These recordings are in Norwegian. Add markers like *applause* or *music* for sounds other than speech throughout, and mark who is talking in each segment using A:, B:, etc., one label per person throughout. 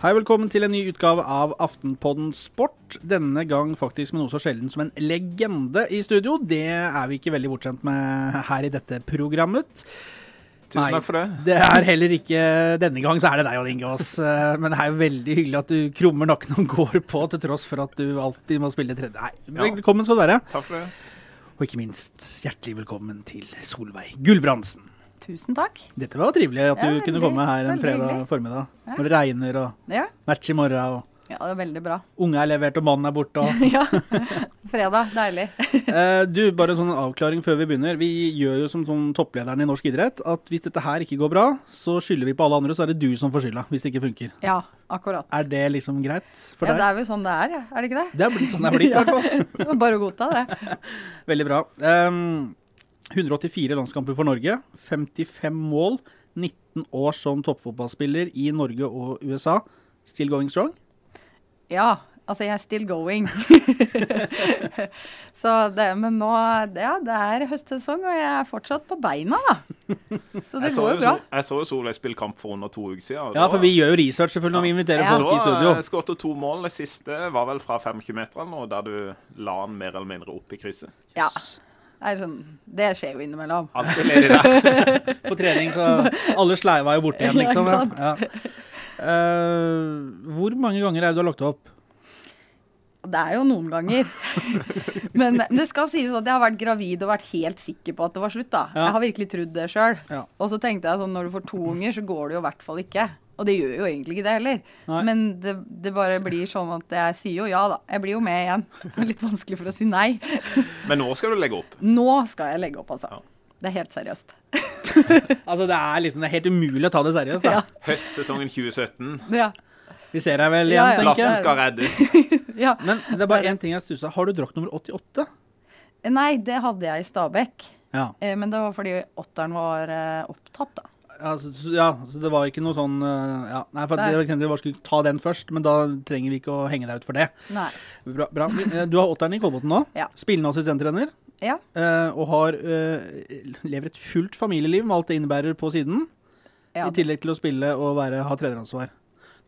A: Hei, velkommen til en ny utgave av Aftenpodden Sport. Denne gang faktisk med noe så sjelden som en legende i studio. Det er vi ikke veldig bortskjemt med her i dette programmet.
B: Tusen takk for det.
A: Det er heller ikke Denne gang så er det deg, Odd Inge Aas. Eh, Men det er jo veldig hyggelig at du krummer nakken og går på, til tross for at du alltid må spille tredje. Nei, velkommen skal du være.
B: Takk for det.
A: Og ikke minst hjertelig velkommen til Solveig Gulbrandsen.
C: Tusen takk.
A: Dette var trivelig at
C: Ja,
A: du kunne
C: veldig,
A: komme her en fredag
C: hyggelig.
A: formiddag.
C: Ja.
A: Når det regner og
C: Ja,
A: match i morgen og
C: ja det er veldig bra.
A: unge er levert og mannen er borte og *laughs*
C: ja. Fredag, deilig. *laughs*
A: Eh, du, bare en sånn avklaring før vi begynner. Vi gjør jo som sånn topplederen i norsk idrett at hvis dette her ikke går bra, så skylder vi på alle andre, så er det du som får skylda hvis det ikke funker.
C: Ja, akkurat.
A: Er det liksom greit for deg?
C: Ja, det er vel sånn det er, ja. er det ikke det?
A: Det er blitt sånn det er blitt, i *laughs* hvert fall.
C: Bare å godta det.
A: Veldig bra. Ehm, 184 landskamper for Norge. 55 mål. 19 år som toppfotballspiller i Norge og USA. Still going strong?
C: Ja, altså jeg er still going. *laughs* så det, men nå, ja, det er høstsesong, og jeg er fortsatt på beina, da. Så det
B: så,
C: går
B: jo
C: bra.
B: Sol- jeg så jo Solveig spille kamp for under to uker siden.
A: Ja, for vi gjør jo research selvfølgelig når vi inviterer
C: Ja.
A: folk i studio.
B: Da skåret hun to mål. Det siste var vel fra 25 meter eller noe, der du la den mer eller mindre opp i krysset.
C: Ja. Det, er sånn, det skjer jo innimellom. *laughs*
B: Ledig.
A: På trening, så *laughs* alle sleiva jo borte igjen, liksom.
C: Ja.
A: Ja. Uh, hvor mange ganger er det du har lagt opp?
C: Det er jo noen ganger. *laughs* Men det skal sies at jeg har vært gravid og vært helt sikker på at det var slutt. da. Jeg har virkelig trodd det sjøl.
A: Ja.
C: Og så tenkte jeg sånn, når du får to unger, så går det jo i hvert fall ikke. Og det gjør jo egentlig ikke det heller.
A: Nei.
C: Men det, det bare blir sånn at jeg sier jo ja, da. Jeg blir jo med igjen. *laughs* Det er litt vanskelig for å si nei. *laughs*
B: Men nå skal du legge opp.
C: Nå skal jeg legge opp, altså.
B: Ja.
C: Det er helt seriøst. *laughs*
A: Altså, det er liksom det er helt umulig å ta det seriøst. da.
C: Ja.
B: Høstsesongen 2017.
C: Ja.
A: Vi ser deg vel igjen,
C: Ja, ja.
A: tenker
B: Plassen
A: jeg.
B: skal reddes.
C: ja.
A: Men det er bare én ting jeg stussa. Har du drakt nummer 88?
C: Nei, det hadde jeg i Stabekk.
A: Ja.
C: Eh, Men det var fordi åtteren var eh, opptatt, da.
A: Altså, ja, så det var ikke noe sånn eh, ja. Nei, for jeg tenkte vi bare skulle ta den først, men da trenger vi ikke å henge deg ut for det.
C: Nei.
A: Bra. bra. Eh, Du har åtteren i Kolbotn nå. *laughs*
C: Ja.
A: Spillende assistenttrener.
C: Ja.
A: eh, og har lever et fullt familieliv med alt det innebærer på siden.
C: ja.
A: I tillegg til å spille og være, ha treneransvar.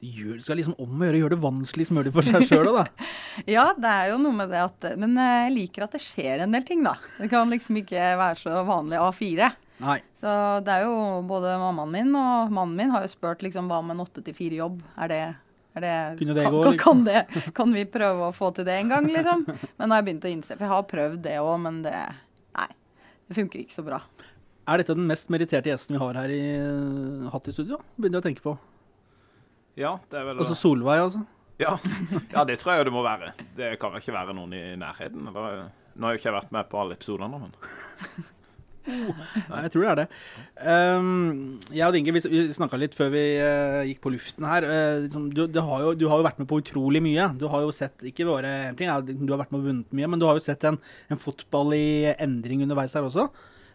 A: Gjør, skal liksom om å gjøre gjøre det vanskeligst mulig for seg sjøl òg, da. *laughs*
C: Ja, det er jo noe med det at Men jeg liker at det skjer en del ting, da. Det kan liksom ikke være så vanlig A4.
A: Nei.
C: Så det er jo både mammaen min og mannen min har jo spurt liksom hva med en åtte til fire jobb? Er det, er det,
A: Kunne det
C: kan,
A: gå, *laughs* liksom?
C: kan, det, kan vi prøve å få til det en gang, liksom? Men nå har jeg begynt å innse For jeg har prøvd det òg, men det Nei. Det funker ikke så bra.
A: Er dette den mest meritterte gjesten vi har her i, hatt i studio? Begynner jeg å tenke på.
B: Ja, det er vel
A: Også Solveig, altså.
B: ja. ja, det tror jeg jo det må være. Det kan vel ikke være noen i nærheten. Eller? Nå har jo ikke jeg vært med på alle episodene, men
A: Nei, jeg tror det er det. Um, jeg og Inge vi, snakka litt før vi uh, gikk på luften her. Uh, du, det har jo, du har jo vært med på utrolig mye. Du har jo sett ikke bare en ting, du har vært med og vunnet mye, men du har jo sett en, en fotball i endring underveis her også.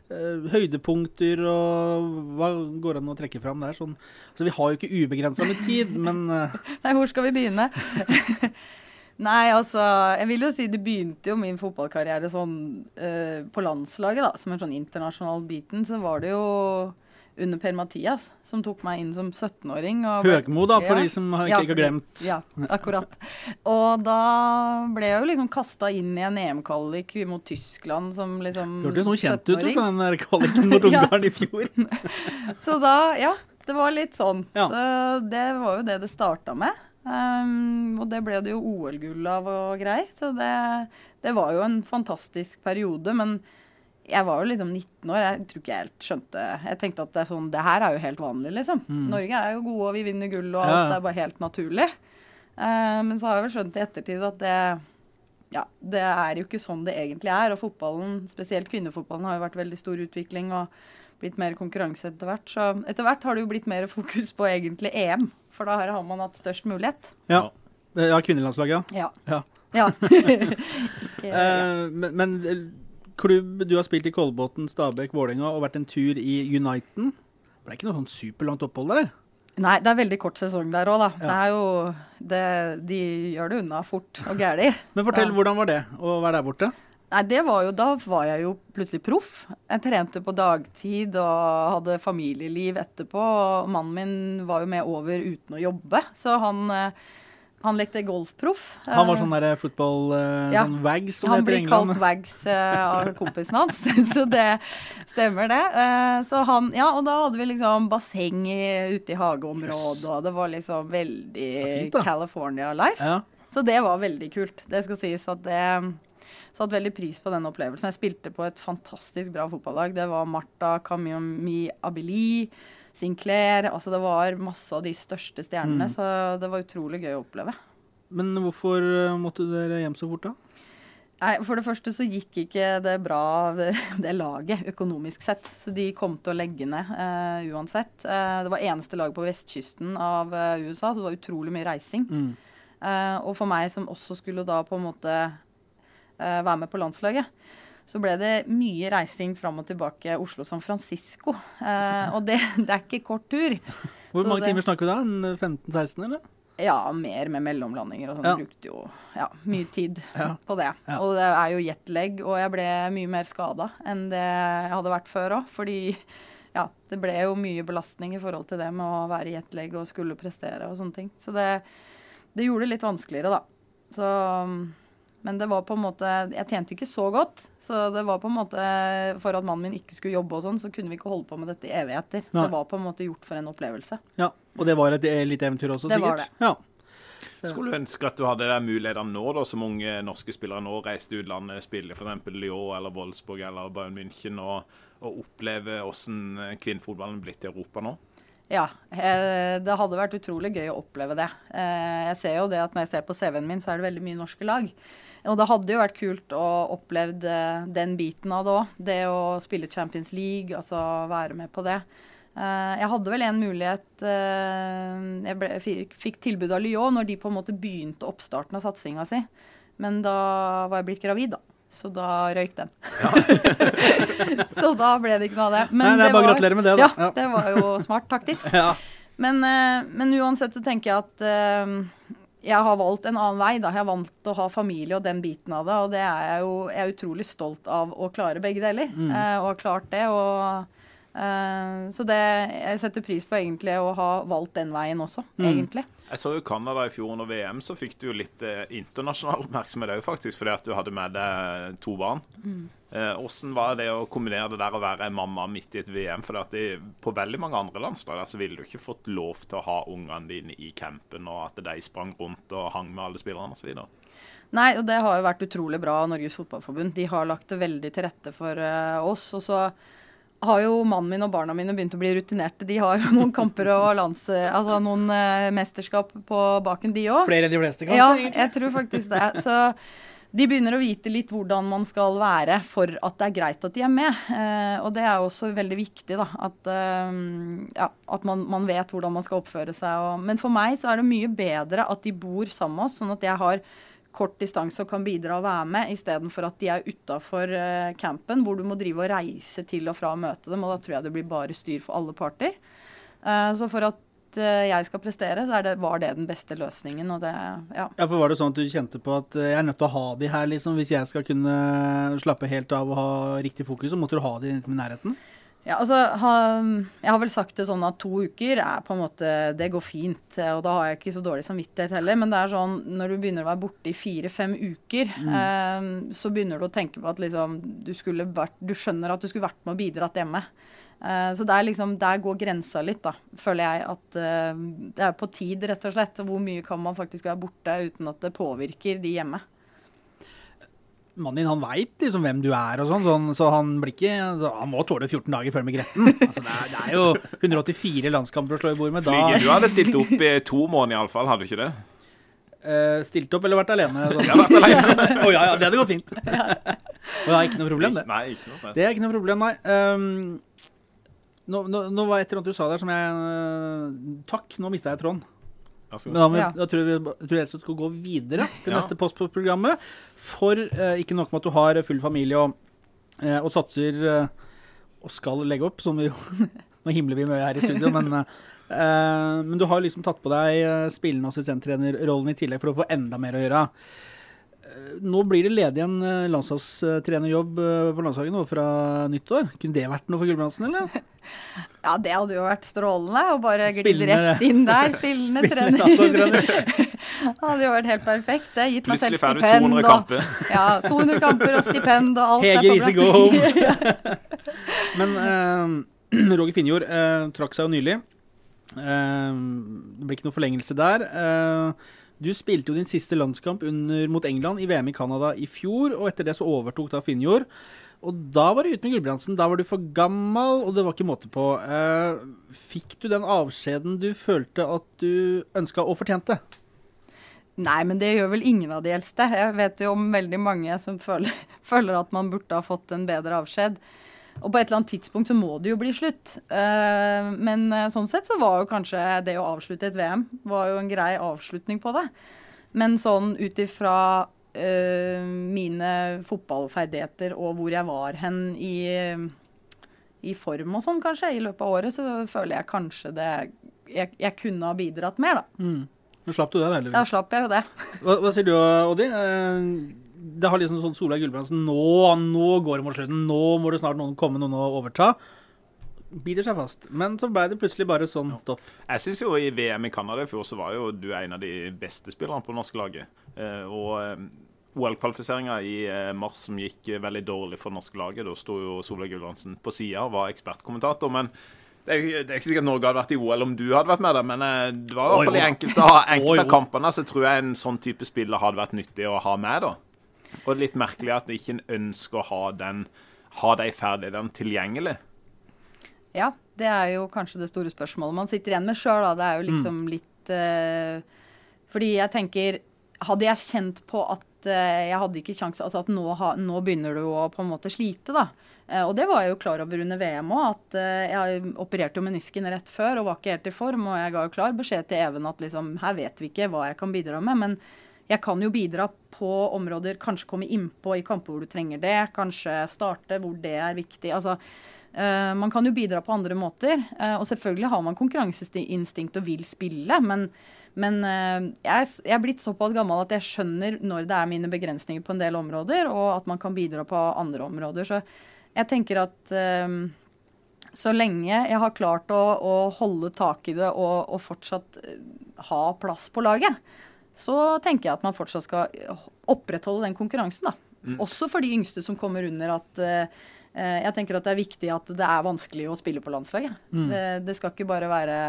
A: Uh, høydepunkter og hva går an å trekke fram der? Sånn. Så vi har jo ikke ubegrensa med tid, men *laughs*
C: Nei, hvor skal vi begynne? *laughs* Nei, altså Jeg vil jo si det begynte jo min fotballkarriere sånn eh, på landslaget, da. Som en sånn internasjonal biten. Så var det jo under Per-Mathias som tok meg inn som 17-åring. og
A: Høgmo, da, for
C: Ja.
A: de som
C: Ja,
A: ikke, ikke har glemt.
C: Ja, akkurat. Og da ble jeg jo liksom kasta inn i en EM-kvalik mot Tyskland som liksom
A: Hørtes noe kjent ut
C: 17-åring.
A: fra den kvaliken mot *laughs* Ungarn i fjor. *laughs*
C: Så da, ja. Det var litt sånn.
A: Ja.
C: Så det var jo det det starta med. Um, og det ble det jo OL-gull av og greier. Så det, det var jo en fantastisk periode. Men jeg var jo liksom 19 år. Jeg tror ikke jeg helt skjønte Jeg tenkte at det, er sånn, det her er jo helt vanlig, liksom. Norge er jo gode, og vi vinner gull, og alt
A: Mm. Ja.
C: er bare helt naturlig. Uh, men så har jeg vel skjønt i ettertid at det ja, det er jo ikke sånn det egentlig er. Og fotballen, spesielt kvinnefotballen, har jo vært veldig stor utvikling og blitt mer konkurranse etter hvert. Så etter hvert har det jo blitt mer fokus på egentlig EM, for da har man hatt størst mulighet.
A: Ja, ja kvinnelandslaget, ja.
C: Ja.
A: Ja. *laughs*
C: ja.
A: Eh, men, men eh, klubb Du har spilt i Kolbotn, Stabekk, Vålerenga og vært en tur i Uniten. Det ikke noe sånn superlangt opphold der?
C: Nei, det er veldig kort sesong der òg, da.
A: Ja.
C: Det er jo det, De gjør det unna fort og gæli.
A: Men fortell,
C: så.
A: hvordan var det å være der borte?
C: Nei, det var jo, Da var jeg jo plutselig proff. Jeg trente på dagtid og hadde familieliv etterpå. og Mannen min var jo med over uten å jobbe, så han, eh, han lekte golfproff.
A: Han var
C: Eh,
A: sånn der football uh,
C: Ja.
A: sånn wags, som
C: han blir kalt Wags eh, av kompisen hans, *laughs* så det stemmer det. Eh, så han, ja, Og da hadde vi liksom basseng ute i hageområdet, og det var liksom veldig
A: fint.
C: California life.
A: Ja.
C: Så det var veldig kult. Det skal sies at det satte veldig pris på den opplevelsen. Jeg spilte på et fantastisk bra fotballag. Det var Marta Kamiomi Abili, Sinclair Altså det var masse av de største stjernene,
A: Mm.
C: så det var utrolig gøy å oppleve.
A: Men hvorfor uh, måtte dere hjem så fort, da?
C: Nei, For det første så gikk ikke det bra, *laughs* det, laget, økonomisk sett. Så de kom til å legge ned uh, uansett. Uh, det var eneste lag på vestkysten av uh, USA, så det var utrolig mye reising.
A: Mm.
C: Eh, og for meg som også skulle da på en måte eh, være med på landslaget, så ble det mye reising fram og tilbake Oslo-San Francisco. Eh, og det, *laughs* det er ikke kort tur.
A: Hvor mange
C: det-
A: timer snakker vi da? 15-16, eller?
C: Ja, mer med mellomlandinger og sånn.
A: Ja.
C: Brukte jo ja, mye tid *laughs*
A: Ja.
C: på det.
A: Ja.
C: Og det er jo jetlag, og jeg ble mye mer skada enn det jeg hadde vært før òg. Fordi ja, det ble jo mye belastning i forhold til det med å være jetlag og skulle prestere og sånne ting. Så det, det gjorde det litt vanskeligere, da. Så men det var på en måte Jeg tjente ikke så godt. Så det var på en måte For at mannen min ikke skulle jobbe og sånn, så kunne vi ikke holde på med dette i evigheter.
A: Nei.
C: Det var på en måte gjort for en opplevelse.
A: Ja. Og det var et lite eventyr også,
C: Det
A: sikkert?
C: var det.
A: Ja.
B: Skulle du ønske at du hadde de mulighetene nå, da, som unge norske spillere nå reiser til utlandet, spiller f.eks. Lyon eller Wolfsburg eller Bayern München, og, og oppleve hvordan kvinnefotballen er blitt i Europa nå?
C: Ja, eh, det hadde vært utrolig gøy å oppleve det. Eh, Jeg ser jo det at når jeg ser på CV-en min, så er det veldig mye norske lag. Og det hadde jo vært kult å oppleve den biten av det òg. Det å spille Champions League, altså være med på det. Eh, Jeg hadde vel en mulighet eh, Jeg ble, fikk, tilbud av Lyon når de på en måte begynte oppstarten av satsinga si. Men da var jeg blitt gravid, da. Så da røyk den. *laughs* så da ble det ikke noe av det.
A: Nei, det er bare å gratulere med det, da.
C: Ja,
A: Ja.
C: det var jo smart taktisk. *laughs*
A: Ja.
C: Men, eh, men uansett så tenker jeg at eh, jeg har valgt en annen vei. da. Jeg har valgt å ha familie og den biten av det. Og det er jeg jo jeg er utrolig stolt av å klare begge deler.
A: Mm.
C: eh, og har klart det. og Så det, jeg setter pris på egentlig å ha valgt den veien også,
A: Mm.
C: egentlig.
B: Jeg så jo Canada i fjor under VM, så fikk du jo litt eh, internasjonal oppmerksomhet òg, faktisk, fordi at du hadde med deg to barn. Eh, Hvordan var det å kombinere det der å være mamma midt i et VM? For at det, på veldig mange andre landslag så ville du ikke fått lov til å ha ungene dine i campen, og at de sprang rundt og hang med alle spillerne osv.
C: Nei, og det har jo vært utrolig bra av Norges Fotballforbund. De har lagt det veldig til rette for uh, oss. Og så har jo mannen min og barna mine begynt å bli rutinerte. De har jo noen kamper og lands... Altså noen eh, mesterskap på baken, de òg.
A: Flere enn de fleste, kanskje?
C: Ja,
A: egentlig?
C: jeg tror faktisk det. Så de begynner å vite litt hvordan man skal være for at det er greit at de er med. Eh, og det er jo også veldig viktig, da. At, eh, ja, at man, man vet hvordan man skal oppføre seg. Og, men for meg så er det mye bedre at de bor sammen med oss, sånn at jeg har kort distanse og kan bidra og være med, istedenfor at de er utafor uh, campen, hvor du må drive og reise til og fra og møte dem. Og da tror jeg det blir bare styr for alle parter. Eh, så for at eh, jeg skal prestere, så det, var det den beste løsningen. Og det, ja.
A: Ja, for Var det sånn at du kjente på at eh, jeg er nødt til å ha de her, liksom, hvis jeg skal kunne slappe helt av og ha riktig fokus, så måtte du ha de i nærheten?
C: Ja, altså, ha, Jeg har vel sagt det sånn at to uker er på en måte Det går fint. Og da har jeg ikke så dårlig samvittighet heller. Men det er sånn når du begynner å være borte i fire-fem uker, eh, så begynner du å tenke på at liksom du skulle vært Du skjønner at du skulle vært med og bidratt hjemme. Eh, så det er liksom, der går grensa litt, da, føler jeg. At eh, det er på tid, rett og slett. Hvor mye kan man faktisk være borte uten at det påvirker de hjemme.
A: Mannen din han veit liksom hvem du er, og sånn, sånn, så han blir ikke så Han må tåle 14 dager før med Gretten. Altså, det, er, det er jo 184 landskamper å slå i bord med. Da Flyger,
B: du hadde stilt opp i to måneder iallfall, hadde du ikke det?
A: Uh, Stilt opp eller vært alene? Sånn.
B: Jeg har vært alene. *laughs*
A: Å ja, ja, det hadde gått fint. Og det er ikke noe problem, det.
B: Nei, ikke noe stress.
A: Det er ikke noe problem, nei. Um, nå, nå, nå var et eller annet du sa der som jeg øh, Takk, nå mista jeg tråden. Men da, vi-
C: Ja.
A: da tror jeg vi tror jeg skal gå videre til
B: Ja.
A: neste post på programmet. For eh, ikke nok med at du har full familie og, eh, og satser eh, og skal legge opp, som vi jo *laughs* Nå himler vi mye her i studio, men, eh, men du har liksom tatt på deg eh, spillende assistenttrenerrollen i tillegg for å få enda mer å gjøre. Nå blir det ledig en eh, landslagstrenerjobb eh, på landslaget nå fra nyttår. Kunne det vært noe for Gulbrandsen, eller? *laughs*
C: Ja, det hadde jo vært strålende å bare glide rett inn der. Spillende *laughs* trener. Det *laughs* hadde jo vært helt perfekt. det. Gitt meg selv
B: Plutselig får du 200 kamper.
C: Ja, 200 kamper og stipend og alt.
A: Hege Riise, go home! Men eh, *clears throat* Roger Finjord eh, trakk seg jo nylig. Eh, det blir ikke noe forlengelse der. Eh, du spilte jo din siste landskamp under, mot England i VM i Canada i fjor, og etter det så overtok da Finjord. Og da var du ute med Gulbrandsen. Da var du for gammel, og det var ikke måte på. Eh, fikk du den avskjeden du følte at du ønska og fortjente?
C: Nei, men det gjør vel ingen av de eldste. Jeg vet jo om veldig mange som føler, *laughs* føler at man burde ha fått en bedre avskjed. Og på et eller annet tidspunkt så må det jo bli slutt. Eh, men eh, sånn sett så var jo kanskje det å avslutte et VM var jo en grei avslutning på det. Men sånn ut ifra eh, mine fotballferdigheter og hvor jeg var hen i, i form og sånn kanskje i løpet av året, så føler jeg kanskje det Jeg, jeg kunne ha bidratt mer, da.
A: Mm. Nå slapp du det, heldigvis.
C: Da slapp jeg jo det.
A: Hva, hva sier du, Oddi? Det har liksom sånn Solveig Gulbrandsen nå, nå går det mot slutten. Nå må det snart noen komme noen og overta. Biter seg fast. Men så ble det plutselig bare sånn stopp.
B: Jeg syns jo i VM i Canada i fjor så var jo du en av de beste spillerne på det norske laget. Eh, og eh, OL-kvalifiseringa i eh, mars som gikk veldig dårlig for det norske laget, da sto jo Solveig Gulbrandsen på sida og var ekspertkommentator. men det er, det er ikke sikkert Norge hadde vært i OL om du hadde vært med der, men det var i hvert fall i enkelte, enkelte av kampene så tror jeg en sånn type spiller hadde vært nyttig å ha med. da. Og litt merkelig at ikke en ønsker å ha den ha de ferdighetene tilgjengelig.
C: Ja, det er jo kanskje det store spørsmålet man sitter igjen med sjøl. Det er jo liksom litt uh, Fordi jeg tenker Hadde jeg kjent på at uh, jeg hadde ikke kjangs Altså at nå, ha, nå begynner du å på en måte slite, da. Eh, og det var jeg jo klar over under VM òg, at jeg opererte jo menisken rett før og var ikke helt i form. Og jeg ga jo klar beskjed til Even at liksom her vet vi ikke hva jeg kan bidra med. men jeg kan jo bidra på områder, kanskje komme innpå i kamper hvor du trenger det. Kanskje starte hvor det er viktig. Altså, Uh, man kan jo bidra på andre måter. Uh, og selvfølgelig har man konkurranseinstinkt og vil spille, men, men uh, jeg, jeg er blitt såpass gammel at jeg skjønner når det er mine begrensninger på en del områder, og at man kan bidra på andre områder. Så jeg tenker at så lenge jeg har klart å, å holde tak i det og, og fortsatt ha plass på laget, så tenker jeg at man fortsatt skal opprettholde den konkurransen. da. Også for de yngste som kommer under at eh, eh, jeg tenker at det er viktig at det er vanskelig å spille på landslaget. Det, det skal ikke bare være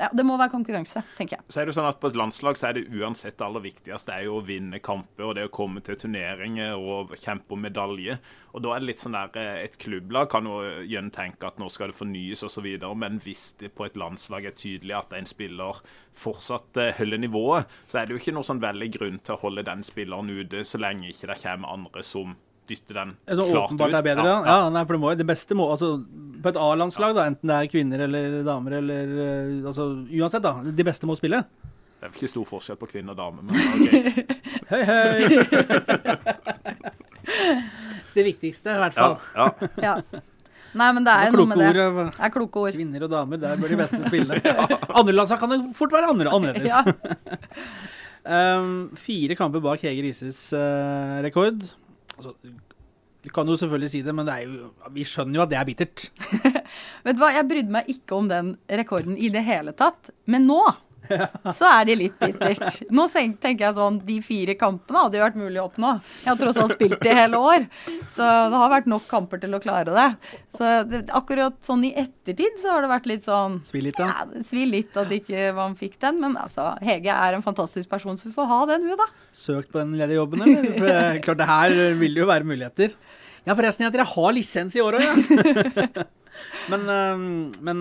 C: Det må være konkurranse, tenker jeg.
B: Så er det sånn at På et landslag så er det uansett det aller viktigste er jo å vinne kamper og det å komme til turneringer og kjempe om medalje. Og Da er det litt sånn der eh, Et klubblag kan jo gjerne tenke at nå skal det fornyes osv., men hvis det på et landslag er tydelig at en spiller fortsatt eh, holder nivået, så er det jo ikke noe sånn veldig grunn til å holde den spilleren ute så lenge ikke det kommer andre som dytter den
A: Er
B: klart
A: åpenbart
B: ut.
A: er bedre, ja. ja. nei, for det, må, det beste må altså, På et A-landslag, da, enten det er kvinner eller damer eller eh, altså, Uansett, da. De beste må spille.
B: Det er vel ikke stor forskjell på kvinner og damer, men OK. *laughs*
A: Hei, hei! *laughs* det viktigste, i hvert fall.
B: ja.
C: Ja. Nei, men det er jo noe med det.
A: kloke ord. eh,
C: Det er kloke ord.
A: Kvinner og damer, der bør de beste spille. *laughs* Andre landslag kan det fort være andre, annerledes. Um, fire kamper bak Hege Rises uh, rekord. Altså, du kan jo selvfølgelig si det, men det jo, vi skjønner jo at det er bittert. *laughs*
C: Vet du hva, jeg brydde meg ikke om den rekorden i det hele tatt. Men nå så er det litt bittert. Nå tenker jeg sånn, de fire kampene hadde jo vært mulig å oppnå. Jeg har tross alt spilt i hele år, så det har vært nok kamper til å klare det. Så det, akkurat sånn i ettertid så har det vært litt sånn
A: Svi litt, da.
C: ja, Svi litt at ikke man fikk den, men altså, Hege er en fantastisk person, så vi får ha den, hun, da.
A: Søkt på den ledige jobben, eller? For klart, det her vil jo være muligheter. Ja, forresten, jenter, jeg har lisens i år òg, ja. *laughs* men Men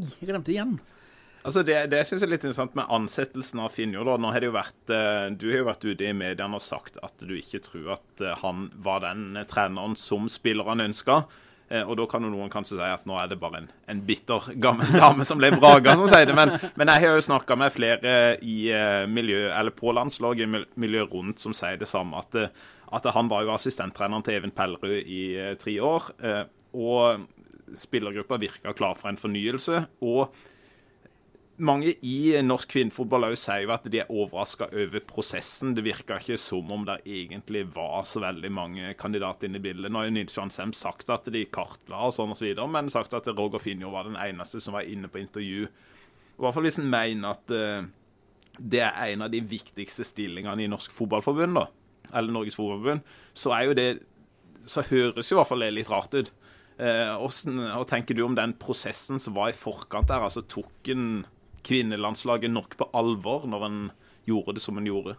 A: um, jeg glemte igjen.
B: Altså Det, det synes jeg er litt interessant med ansettelsen av Finjo. da. Nå har det jo vært, eh, Du har jo vært ute i mediene og sagt at du ikke tror at eh, han var den eh, treneren som spillerne ønska. Og da kan jo noen kanskje si at nå er det bare en, en bitter gammel dame som ble vraga, som sier det. Men, men jeg har jo snakka med flere i miljø, eller på landslaget, i mil- miljøet rundt, som sier det samme. At, at han var jo assistenttreneren til Even Pellerud i tre år. Og spillergruppa virka klar for en fornyelse. og mange i norsk kvinnefotball sier jo at de er overraska over prosessen. Det virker ikke som om det egentlig var så veldig mange kandidater inne i bildet. Nå har jo Nils Johan Sem sagt at de kartla og sånn osv., så men sagt at Roger Finjo var den eneste som var inne på intervju. I hvert fall hvis en mener at uh, det er en av de viktigste stillingene i Norsk Fotballforbund, da, eller Norges Fotballforbund, så er jo det så høres jo i hvert fall det litt rart ut. Eh, hvordan, hva tenker du om den prosessen som var i forkant der? Altså Tok en kvinnelandslaget nok på alvor når en gjorde det som en gjorde?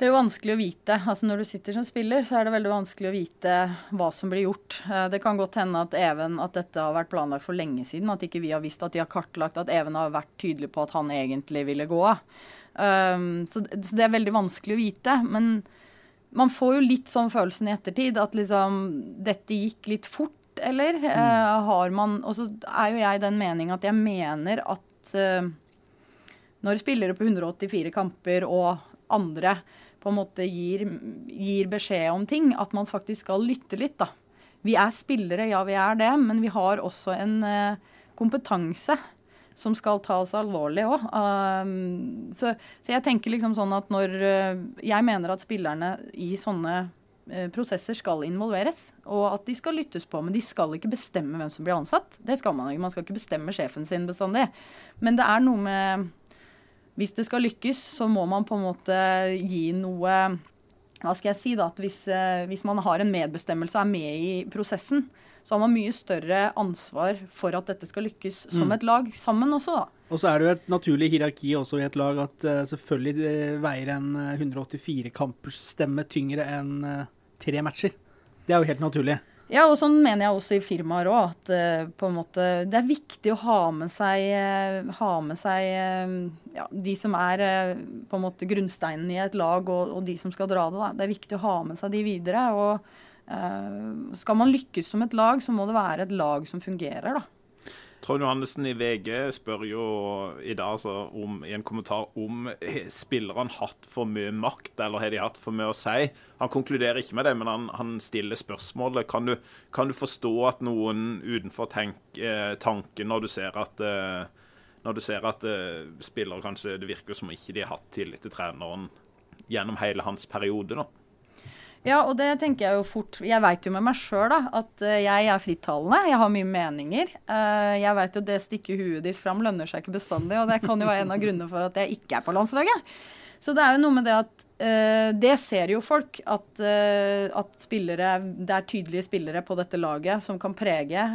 C: Det er jo vanskelig å vite. Altså Når du sitter som spiller, så er det veldig vanskelig å vite hva som blir gjort. Eh, det kan godt hende at Even, at dette har vært planlagt for lenge siden. At ikke vi har visst at de har kartlagt at Even har vært tydelig på at han egentlig ville gå av. Um, så, så, det er veldig vanskelig å vite. Men man får jo litt sånn følelsen i ettertid at liksom dette gikk litt fort eller? Mm. Uh, har man Og så er jo jeg den mening at jeg mener at uh, når spillere på 184 kamper og andre på en måte gir, gir, beskjed om ting, at man faktisk skal lytte litt, da. Vi er spillere, ja vi er det, men vi har også en uh, kompetanse som skal ta oss alvorlig òg. Um, så, så, jeg tenker liksom sånn at når Jeg mener at spillerne i sånne prosesser skal involveres, og at de skal lyttes på. Men de skal ikke bestemme hvem som blir ansatt. Det skal Man ikke. Man skal ikke bestemme sjefen sin bestandig. Men det er noe med Hvis det skal lykkes, så må man på en måte gi noe Hva skal jeg si, da? At hvis, eh, hvis man har en medbestemmelse og er med i prosessen, så har man mye større ansvar for at dette skal lykkes som mm. et lag sammen også, da.
A: Og så er det jo et naturlig hierarki også i et lag at uh, selvfølgelig veier en 184 kampers stemme tyngre enn uh, tre matcher. Det er jo helt naturlig.
C: Ja, og sånn mener jeg også i firmaer òg. At uh, på en måte det er viktig å ha med seg, uh, ha med seg uh, ja, de som er på en måte grunnsteinen i et lag, og, og, de som skal dra det. Da. Det er viktig å ha med seg de videre. og Skal man lykkes som et lag, så må det være et lag som fungerer. da.
B: Trond Johannessen i VG spør jo i dag altså, om, i en kommentar om spillerne hatt for mye makt, eller har de hatt for mye å si. Han konkluderer ikke med det, men han, han stiller spørsmålet. Kan du, kan du, forstå at noen utenfor tenk, eh, tanken når du ser at eh, når du ser at uh, spillere kanskje det virker som ikke de har hatt tillit til treneren gjennom hele hans periode. da.
C: Ja, og det tenker jeg jo fort Jeg veit jo med meg sjøl at uh, jeg er frittalende. Jeg har mye meninger. Uh, jeg veit jo det stikke huet ditt fram lønner seg ikke bestandig, og det kan jo være en av grunnene for at jeg ikke er på landslaget. Så det er jo noe med det at uh, Det ser jo folk, at, at, spillere Det er tydelige spillere på dette laget som kan prege.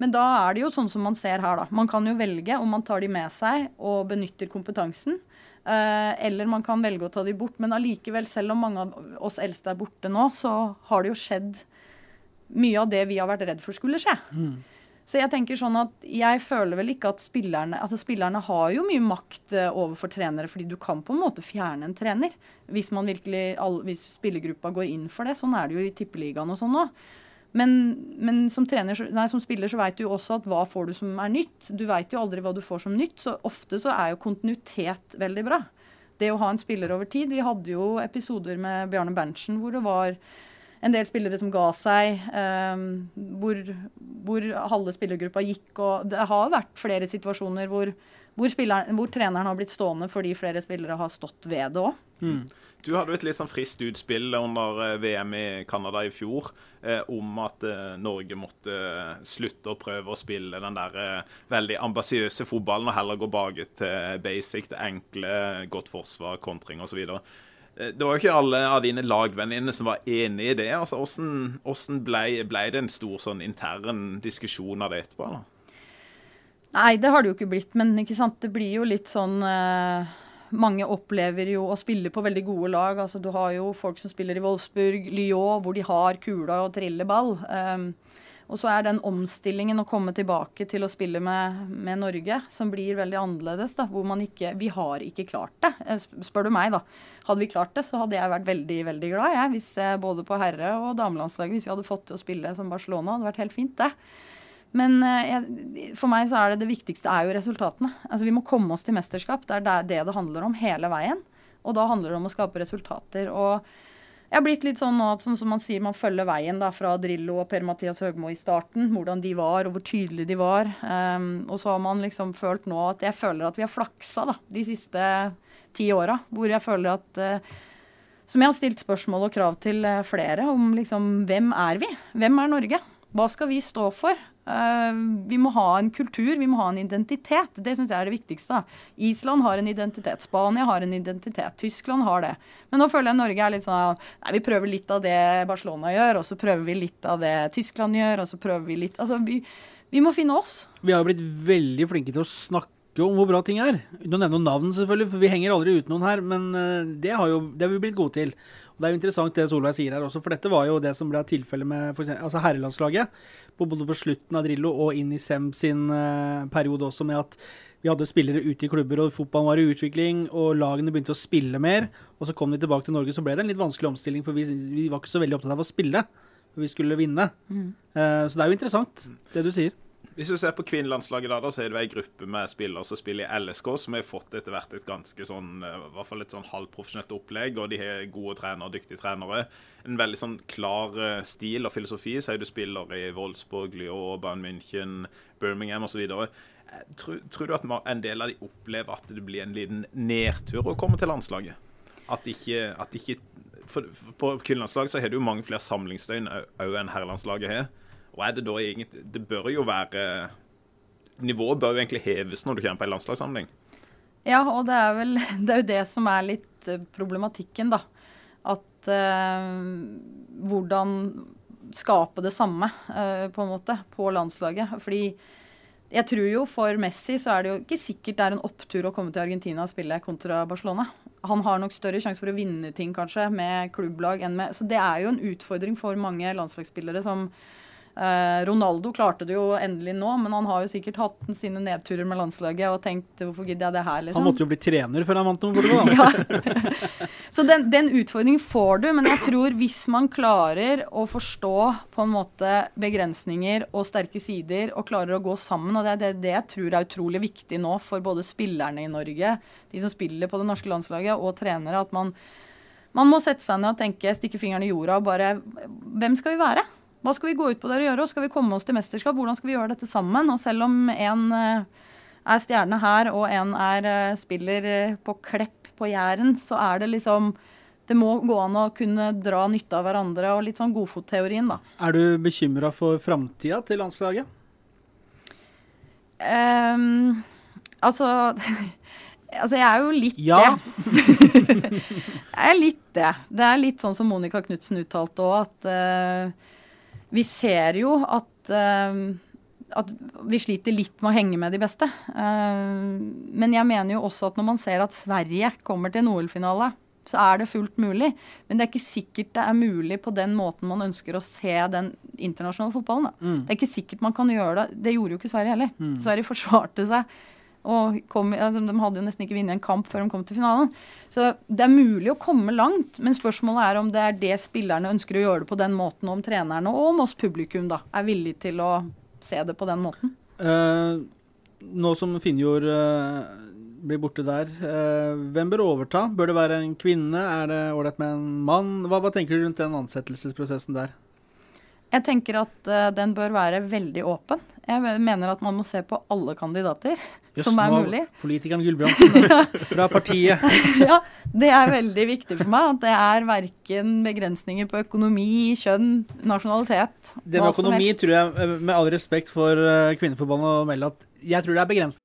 C: men da er det jo sånn som man ser her, da. Man kan jo velge om man tar de med seg og benytter kompetansen. Uh, eller man kan velge å ta de bort. Men allikevel, selv om mange av oss eldste er borte nå, så har det jo skjedd mye av det vi har vært redd for skulle skje. Mm. Så jeg tenker sånn at jeg føler vel ikke at spillerne Altså spillerne har jo mye makt uh, overfor trenere, fordi du kan på en måte fjerne en trener. Hvis man virkelig, all, hvis spillergruppa går inn for det. Sånn er det jo i tippeligaen og sånn òg. Men, men som, trener, nei, som, spiller så vet du jo også at hva får du som er nytt. Du vet jo aldri hva du får som nytt, så ofte så er jo kontinuitet veldig bra. Det å ha en spiller over tid. Vi hadde jo episoder med Bjarne Berntsen hvor det var en del spillere som ga seg, um, hvor, hvor, halve spillergruppa gikk. Og det har vært flere situasjoner hvor, hvor, hvor treneren har blitt stående fordi flere spillere har stått ved det òg. Mm.
B: Du hadde jo et litt sånn friskt utspill under eh, VM i Canada i fjor eh, om at eh, Norge måtte eh, slutte å prøve å spille den der eh, veldig ambisiøse fotballen og heller gå bak til basic, det enkle, godt forsvar, kontring osv. Eh, det var jo ikke alle av dine lagvenninner som var enig i det. altså Hvordan, hvordan ble, ble, det en stor sånn intern diskusjon av det etterpå? eller?
C: Nei, det har det jo ikke blitt. Men ikke sant? det blir jo litt sånn eh mange opplever jo å spille på veldig gode lag. Altså, du har jo folk som spiller i Wolfsburg, Lyon, hvor de har kula og triller ball. Um, og så er den omstillingen å komme tilbake til å spille med, med Norge, som blir veldig annerledes. da, hvor man ikke, Vi har ikke klart det, eh, spør du meg. da. Hadde vi klart det, så hadde jeg vært veldig veldig glad. Jeg, hvis både på herre- og damelandslaget, hvis vi hadde fått til å spille som Barcelona. hadde vært helt fint, det. Men eh, for meg så er det det viktigste er jo resultatene. Altså Vi må komme oss til mesterskap. Det er det det, handler om hele veien. Og da handler det om å skape resultater. Og jeg har blitt litt sånn nå at sånn som man sier, man følger veien da, fra Drillo og Per-Mathias Høgmo i starten. Hvordan de var, og hvor tydelige de var. Um, og så har man liksom følt nå at jeg føler at vi har flaksa da, de siste ti åra. Hvor jeg føler at uh, Som jeg har stilt spørsmål og krav til uh, flere om liksom hvem er vi? Hvem er Norge? Hva skal vi stå for? Uh, vi må ha en kultur, vi må ha en identitet. Det syns jeg er det viktigste. Island har en identitet. Spania har en identitet. Tyskland har det. Men nå føler jeg Norge er litt sånn Nei, vi prøver litt av det Barcelona gjør, og så prøver vi litt av det Tyskland gjør, og så prøver vi litt Altså, vi, vi må finne oss.
A: Vi har blitt veldig flinke til å snakke om hvor bra ting er. Uten å nevne noen navn, selvfølgelig, for vi henger aldri uten noen her. Men uh, det har, jo, det har vi blitt gode til. Og Det er jo interessant det Solveig sier her også, for dette var jo det som ble tilfellet med for eksempel, altså herrelandslaget både på slutten av Drillo og inn i Sem sin uh, periode også, med at vi hadde spillere ute i klubber, og fotballen var i utvikling, og lagene begynte å spille mer. Og så kom de tilbake til Norge, så ble det en litt vanskelig omstilling, for vi, vi var ikke så veldig opptatt av å spille. For vi skulle vinne. Mm. Uh, så det er jo interessant, det du sier.
B: Hvis du ser på kvinnelandslaget, da, så er det ei gruppe med spillere som spiller i LSK, som har fått etter hvert et ganske sånn, eh, i hvert fall et sånn halvprofesjonelt opplegg. Og de har gode trenere, dyktige trenere. En veldig sånn klar eh, stil og filosofi. Sier du spiller i Wolfsburg, Lyon, Bayern München, Birmingham osv. Eh, tror, tror du at en del av de opplever at det blir en liten nedtur å komme til landslaget? At ikke, at ikke for, for På kvinnelandslaget så har du jo mange flere samlingsdøgn òg enn herrelandslaget har. Og er det da egentlig Det bør jo være Nivået bør jo egentlig heves når du kommer på en landslagssamling.
C: Ja, og det er vel *laughs* det er jo det som er litt eh, problematikken, da. At eh, hvordan skape det samme, eh, på en måte, på landslaget. Fordi jeg tror jo for Messi så er det jo ikke sikkert det er en opptur å komme til Argentina og spille kontra Barcelona. Han har nok større sjanse for å vinne ting kanskje med klubblag enn med Så det er jo en utfordring for mange landslagsspillere som Ronaldo klarte det jo endelig nå, men han har jo sikkert hatt sine nedturer med landslaget og tenkt hvorfor gidder jeg det her, liksom.
A: Han måtte jo bli trener før han vant noe, da. *laughs*
C: Så den, den, utfordringen får du, men jeg tror hvis man klarer å forstå på en måte begrensninger og sterke sider, og klarer å gå sammen, og det er det, det jeg tror er utrolig viktig nå for både spillerne i Norge, de som spiller på det norske landslaget, og trenere, at man, man må sette seg ned og tenke, stikke fingeren i jorda og bare Hvem skal vi være? Hva skal vi gå ut på der og gjøre? Skal vi komme oss til mesterskap? Hvordan skal vi gjøre dette sammen? Og selv om en uh, er stjerne her, og en er, uh, spiller uh, på Klepp på Jæren, så er det liksom det må gå an å kunne dra nytte av hverandre og litt sånn godfotteorien, da.
A: Er du bekymra for framtida til landslaget?
C: Um, altså *laughs* Altså, jeg er jo litt
A: ja.
C: det. *laughs* jeg er litt det. Det er litt sånn som Monica Knutsen uttalte òg, at uh, vi ser jo at, uh, at vi sliter litt med å henge med de beste. Uh, men jeg mener jo også at når man ser at Sverige kommer til en OL-finale, så er det fullt mulig. Men det er ikke sikkert det er mulig på den måten man ønsker å se den internasjonale fotballen. Mm. Det er ikke sikkert man kan gjøre det. Det gjorde jo ikke Sverige heller. Mm. Sverige forsvarte seg kom, altså, de hadde jo nesten ikke vunnet en kamp før de kom til finalen. Så det er mulig å komme langt, men spørsmålet er om det er det spillerne ønsker å gjøre det på den måten, om trenerne og om oss publikum da, er villig til å se det på den måten.
A: Uh, nå som Finnjord uh, blir borte der, uh, hvem bør overta? Bør det være en kvinne? Er det ålreit med en mann? Hva, hva tenker du rundt den ansettelsesprosessen der?
C: Jeg tenker at uh, den bør være veldig åpen. Jeg mener at man må se på alle kandidater *laughs* Just som er mulig.
A: Politikeren Gulbrandsen *laughs* fra partiet. *laughs*
C: ja, det er veldig viktig for meg. At det er verken begrensninger på økonomi, kjønn, nasjonalitet.
A: Det med økonomi tror jeg, eh, med all respekt for uh, Kvinneforbundet, å melde at jeg tror det er begrenset.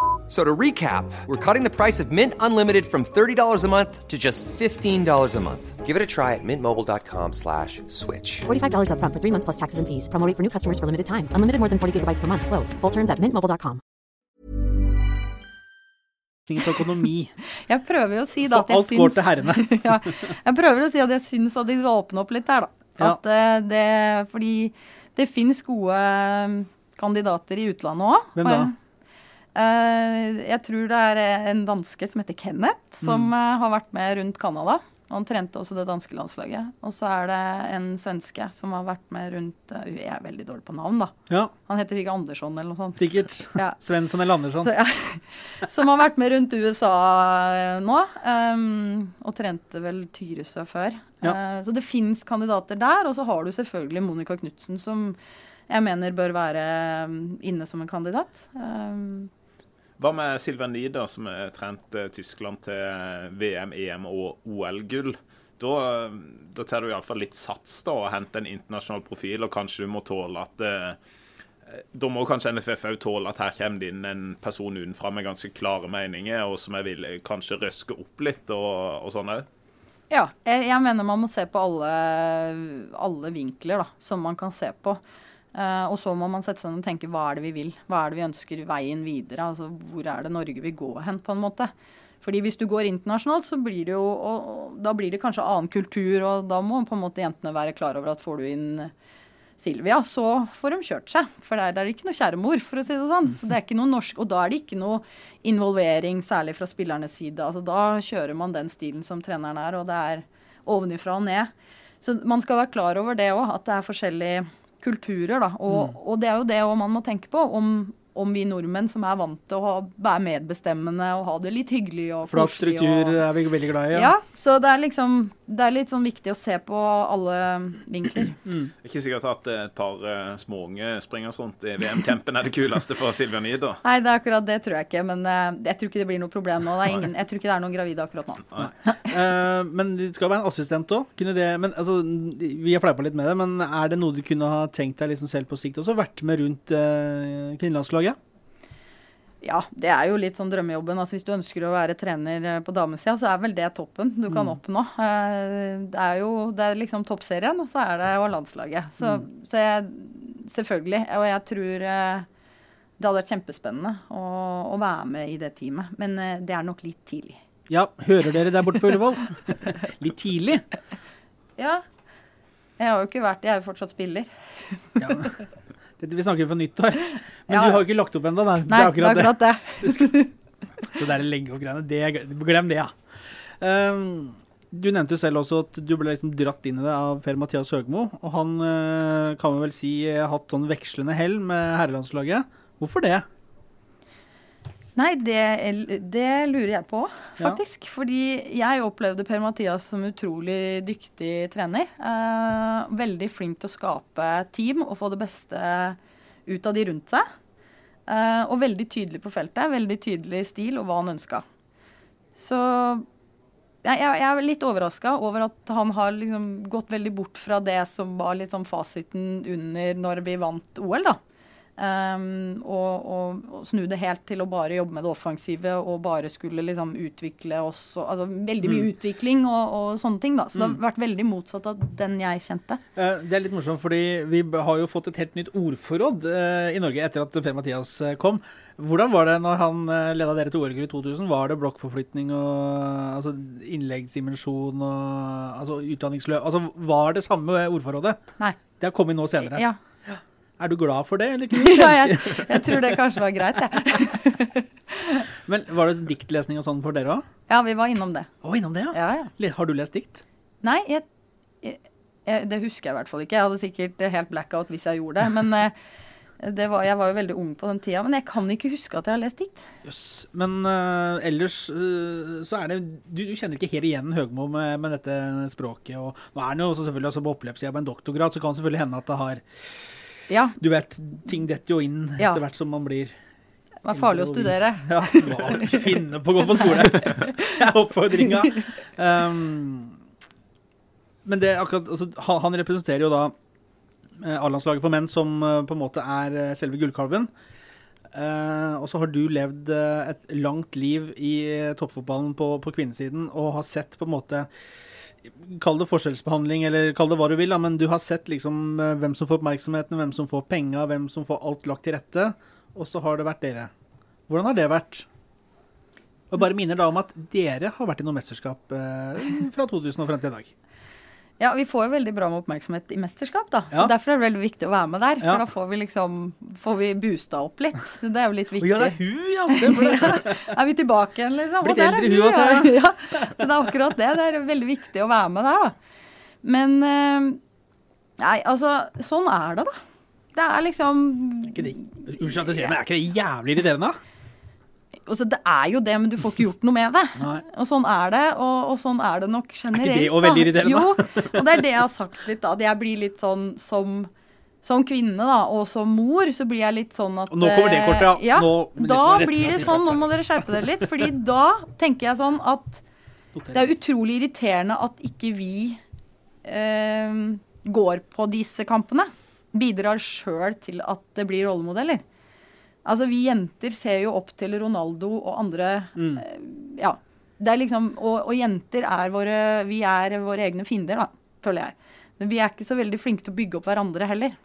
D: So to recap, we're cutting the price of Mint Unlimited from $30 a month to just $15 a month. Give it a try at mintmobile.com slash switch.
E: $45 up front for three months plus taxes and fees. Promoting for new customers for limited time. Unlimited more than 40 gigabytes per month. Slows. Full terms at mintmobile.com. *laughs*
C: Jeg prøver jo å si da
A: at jeg syns... Alt går til herrene. *laughs*
C: ja, jeg prøver å si at jeg syns at de skal åpne opp litt her, da. At ja. Eh, det, fordi det finnes gode eh, kandidater i utlandet òg.
A: Hvem da?
C: Eh, jeg tror det er en danske som heter Kenneth, som
A: Mm.
C: eh, har vært med rundt Canada. Han trente også det danske landslaget. Og så er det en svenske som har vært med rundt eh, Jeg er veldig dårlig på navn, da.
A: Ja,
C: Han heter ikke Andersson eller noe sånt.
A: sikkert. *laughs*
C: Ja.
A: Svensson eller Andersson.
C: Så, ja. *laughs* Som har vært med rundt USA eh, nå. Um, og trente vel Tyresø før.
A: Ja.
C: Eh, så det fins kandidater der. Og så har du selvfølgelig Monica Knutsen, som jeg mener bør være inne som en kandidat. Um,
B: Hva med Silver Nida, som har trent eh, Tyskland til VM, EM og OL-gull? Da, eh, da tar du iallfall litt sats da, og henter en internasjonal profil, og kanskje du må tåle at eh, Da må kanskje NFF òg tåle at her kommer det inn en person utenfra med ganske klare meninger, og som jeg vil eh, kanskje røske opp litt og, og sånn òg.
C: ja, jeg mener man må se på alle, alle vinkler da, som man kan se på. Eh, og så må man sette seg ned og tenke hva er det vi vil? Hva er det vi ønsker veien videre? Altså hvor er det Norge vil gå hen, på en måte? Fordi hvis du går internasjonalt, så blir det jo og, Da blir det kanskje annen kultur, og da må på en måte jentene være klar over at får du inn Silvia, så får de kjørt seg. For der er det ikke noe kjære mor, for å si det sånn. Så det er ikke noe norsk, Og da er det ikke noe involvering, særlig fra spillernes side. Altså Da kjører man den stilen som treneren er, og det er ovenifra og ned. Så man skal være klar over det òg, at det er forskjellige kulturer. da, Og, og det er jo det man må tenke på. Om, om vi nordmenn som er vant til å ha, være medbestemmende og ha det litt hyggelig og
A: Flat struktur
C: og,
A: er vi veldig glad i.
C: ja. så det er liksom Det er litt sånn viktig å se på alle vinkler. *clears throat*
B: Ikke sikkert at eh, et par uh, småunge springer rundt i VM-campen er det kuleste for Silvia da.
C: Nei, det er akkurat det tror jeg ikke. Men eh, jeg tror ikke det blir noe problem nå. Det er ingen, jeg tror ikke det er noen gravide akkurat nå.
A: uh, *laughs* men det skal være en assistent òg. Altså, vi har fleipa litt med det, men er det noe du kunne ha tenkt deg liksom selv på sikt også? Vært med rundt uh, kvinnelandslaget?
C: Ja, det er jo litt sånn drømmejobben. Altså, hvis du ønsker å være trener eh, på damesida, så er vel det toppen du kan oppnå. Eh, Det er jo det er liksom toppserien, og så er det jo landslaget. Så, så jeg Selvfølgelig. Og jeg tror eh, det hadde vært kjempespennende å, å være med i det teamet. Men det er nok litt tidlig.
A: Ja, hører dere der borte på Ullevål? *laughs* litt tidlig.
C: Ja. Jeg har jo ikke vært Jeg er jo fortsatt spiller.
A: Ja. Dette, vi snakker for nyttår. Men
C: Ja.
A: du har jo ikke lagt opp ennå.
C: Det er akkurat det. *laughs*
A: Det der legge-opp-greiene, glem det, ja. Um, du nevnte jo selv også at du ble liksom dratt inn i det av Per-Mathias Høgmo. Og han eh, kan vi vel si har hatt sånn vekslende hell med herrelandslaget. Hvorfor det?
C: Nei, det, det lurer jeg på,
A: Ja.
C: faktisk. Fordi jeg opplevde Per-Mathias som utrolig dyktig trener. Eh, veldig flink til å skape team og få det beste ut av de rundt seg. Eh, og veldig tydelig på feltet. Veldig tydelig stil og hva han ønska. Så jeg, jeg, jeg er litt overraska over at han har liksom gått veldig bort fra det som var litt sånn fasiten under når vi vant OL, da. Um, og, og, og snu det helt til å bare jobbe med det offensive og bare skulle liksom utvikle oss. Og, altså veldig mye utvikling og, sånne ting. da. Så det har vært veldig motsatt av den jeg kjente.
A: Eh, Det er litt morsomt, fordi vi har jo fått et helt nytt ordforråd eh, i Norge etter at Per-Mathias eh, kom. Hvordan var det når han uh, leda dere til OL-gull i 2000? Var det blokkforflytning og altså, innleggsdimensjon og altså, utdanningsløp? Altså, var det samme ordforrådet?
C: Nei.
A: Det har kommet nå senere.
C: Ja.
A: Er du glad for det, eller ikke? *laughs*
C: ja jeg, jeg tror det kanskje var greit, jeg. *laughs*
A: Men Var det diktlesning og sånn for dere òg?
C: Ja, vi var innom det.
A: Å, innom det, ja.
C: Ja, ja.
A: Har du lest dikt?
C: Nei, jeg, jeg, det husker jeg i hvert fall ikke. Jeg hadde sikkert helt blackout hvis jeg gjorde det. Men eh, det var, jeg var jo veldig ung på den tida. Men jeg kan ikke huske at jeg har lest dikt.
A: Yes, Men uh, ellers uh, så er det du, du kjenner ikke helt igjen Høgmo med, med dette språket. Og nå er han jo også selvfølgelig også på oppløpssida på en doktorgrad, så kan det selvfølgelig hende at det har
C: Ja,
A: Du vet, ting detter jo inn
C: Ja.
A: etter hvert som man blir
C: det var farlig å studere.
A: Ja, hva finne på å gå på skole. er *laughs* *laughs* oppfordringa. Um, men det akkurat altså, han, representerer jo da eh, A-landslaget for menn, som eh, på en måte er eh, selve gullkalven. Uh, og så har du levd et langt liv i toppfotballen på, på kvinnesiden og har sett på en måte Kall det forskjellsbehandling, eller kall det hva du vil, men du har sett liksom eh, hvem som får oppmerksomheten, hvem som får penga, hvem som får alt lagt til rette. Og så har det vært dere. Hvordan har det vært? Og bare minner da om at dere har vært i noe mesterskap eh, fra 2000 og frem til i dag.
C: Ja, vi får jo veldig bra med oppmerksomhet i mesterskap, da. Så
A: Ja.
C: derfor er det veldig viktig å være med der. For
A: Ja.
C: da får vi liksom får vi boosta opp litt. Så det er jo litt viktig.
A: ja, det er hun, ja. Stemmer det. *laughs*
C: Er vi tilbake igjen, liksom?
A: Blitt eldre hun også, *laughs* ja.
C: Så det er akkurat det. Det er veldig viktig å være med der, da. Men eh, Nei, altså, sånn er det, da. Det er liksom
A: Unnskyld at jeg sier det, men er ikke det jævlig irriterende?
C: Altså, Det er jo det, men du får ikke gjort noe med det. *laughs*
A: Nei.
C: Og sånn er det, og, og sånn er det nok generelt.
A: det også veldig irriterende? *laughs*
C: Jo, og det er det jeg har sagt litt, da. At jeg blir litt sånn som som kvinne da, og som mor, så blir jeg litt sånn at
A: nå kommer det kortet, ja.
C: ja.
A: Nå-
C: da
A: nå
C: blir det sånn, nå må dere skjerpe dere litt. fordi da tenker jeg sånn at det er utrolig irriterende at ikke vi eh, går på disse kampene. Bidrar sjøl til at det blir rollemodeller. Altså, vi jenter ser jo opp til Ronaldo og andre
A: Mm.
C: eh, Ja. Det er liksom, og, og jenter er våre Vi er våre egne fiender, da, føler jeg. Men vi er ikke så veldig flinke til å bygge opp hverandre heller.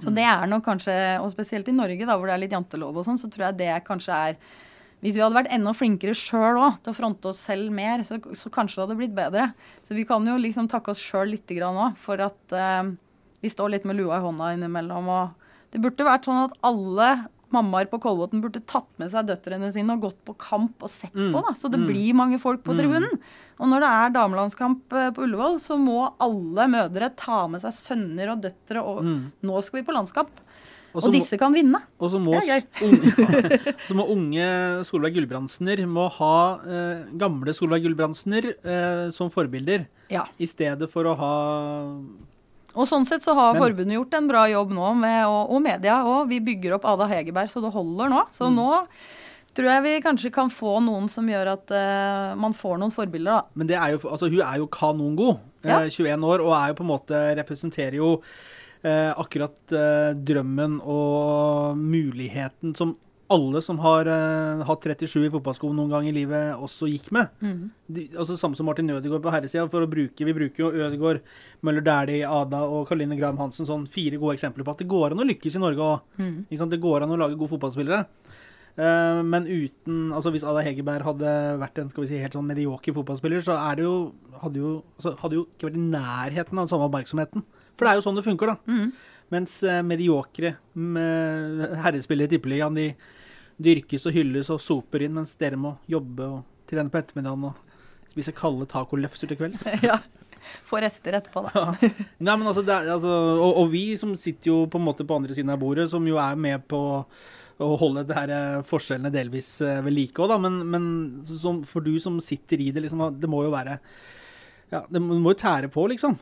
C: Så det er nok kanskje, og spesielt i Norge, da, hvor det er litt jantelov og sånn, så tror jeg det kanskje er Hvis vi hadde vært enda flinkere sjøl òg til å fronte oss selv mer, så, så kanskje det hadde blitt bedre. Så vi kan jo liksom takke oss sjøl litt grann òg, for at eh, vi står litt med lua i hånda innimellom. Og det burde vært sånn at alle mammaer på Kolbotn burde tatt med seg døtrene sine og gått på kamp og sett på, da. Så det blir mange folk på tribunen. Og når det er damelandskamp eh, på Ullevål, så må alle mødre ta med seg sønner og døtre, og nå skal vi på landskamp.
A: Og
C: Og,
A: disse må-
C: kan vinne.
A: Og så må, unge, *laughs* så må unge Solveig Gulbrandsener må ha eh, gamle Solveig Gulbrandsener eh, som forbilder,
C: Ja.
A: i stedet for å ha
C: Og sånn sett så har
A: Men-
C: forbundet gjort en bra jobb nå, med, og, og media òg. Vi bygger opp Ada Hegerberg så det holder nå. Så
A: Mm.
C: nå tror jeg vi kanskje kan få noen som gjør at uh, man får noen forbilder, da.
A: Men det er jo, altså, hun er jo kanongod.
C: Ja.
A: Eh, 21 år, og er jo på en måte representerer jo eh, akkurat eh, drømmen og muligheten som alle som har uh, hatt 37 i fotballsko noen gang i livet, også gikk med. De, altså Samme som Martin Ødegaard på herresida. For å bruke, vi bruker jo Ødegaard, Møller Dæhlie, Ada og Karoline Graham Hansen sånn fire gode eksempler på at det går an å lykkes i Norge òg. Det går an å lage gode fotballspillere. Uh, men uten altså Hvis Ada Hegerberg hadde vært en skal vi si, helt sånn medioker fotballspiller, så er det jo, hadde, jo, altså, hadde jo ikke vært i nærheten av den samme oppmerksomheten. For det er jo sånn det funker, da. Mens uh, mediokre herrespillere i Tippeligaen, de dyrkes og hylles og soper inn, mens dere må jobbe og trene på ettermiddagen og spise kalde tacolefser til kvelds. *laughs*
C: ja. Få rester etterpå, da.
A: Nei, men altså, det er, altså og, og vi som sitter jo på en måte på andre siden av bordet, som jo er med på å holde det her eh, forskjellene delvis eh, ved like òg, da. Men, men som, for du som sitter i det, liksom, det må jo være Ja, det må jo tære på, liksom.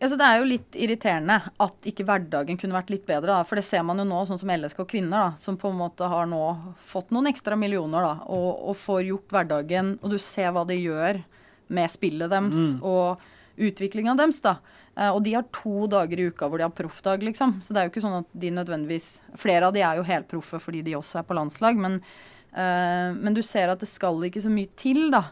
C: Altså, det er jo litt irriterende at ikke hverdagen kunne vært litt bedre. Da. For det ser man jo nå, sånn som LSK Kvinner, da, som på en måte har nå fått noen ekstra millioner da, og, og får gjort hverdagen Og du ser hva det gjør med spillet deres og utviklinga deres. da. Eh, og de har to dager i uka hvor de har proffdag, liksom. Så det er jo ikke sånn at de nødvendigvis Flere av de er jo helproffe fordi de også er på landslag, men, eh, men du ser at det skal ikke så mye til, da.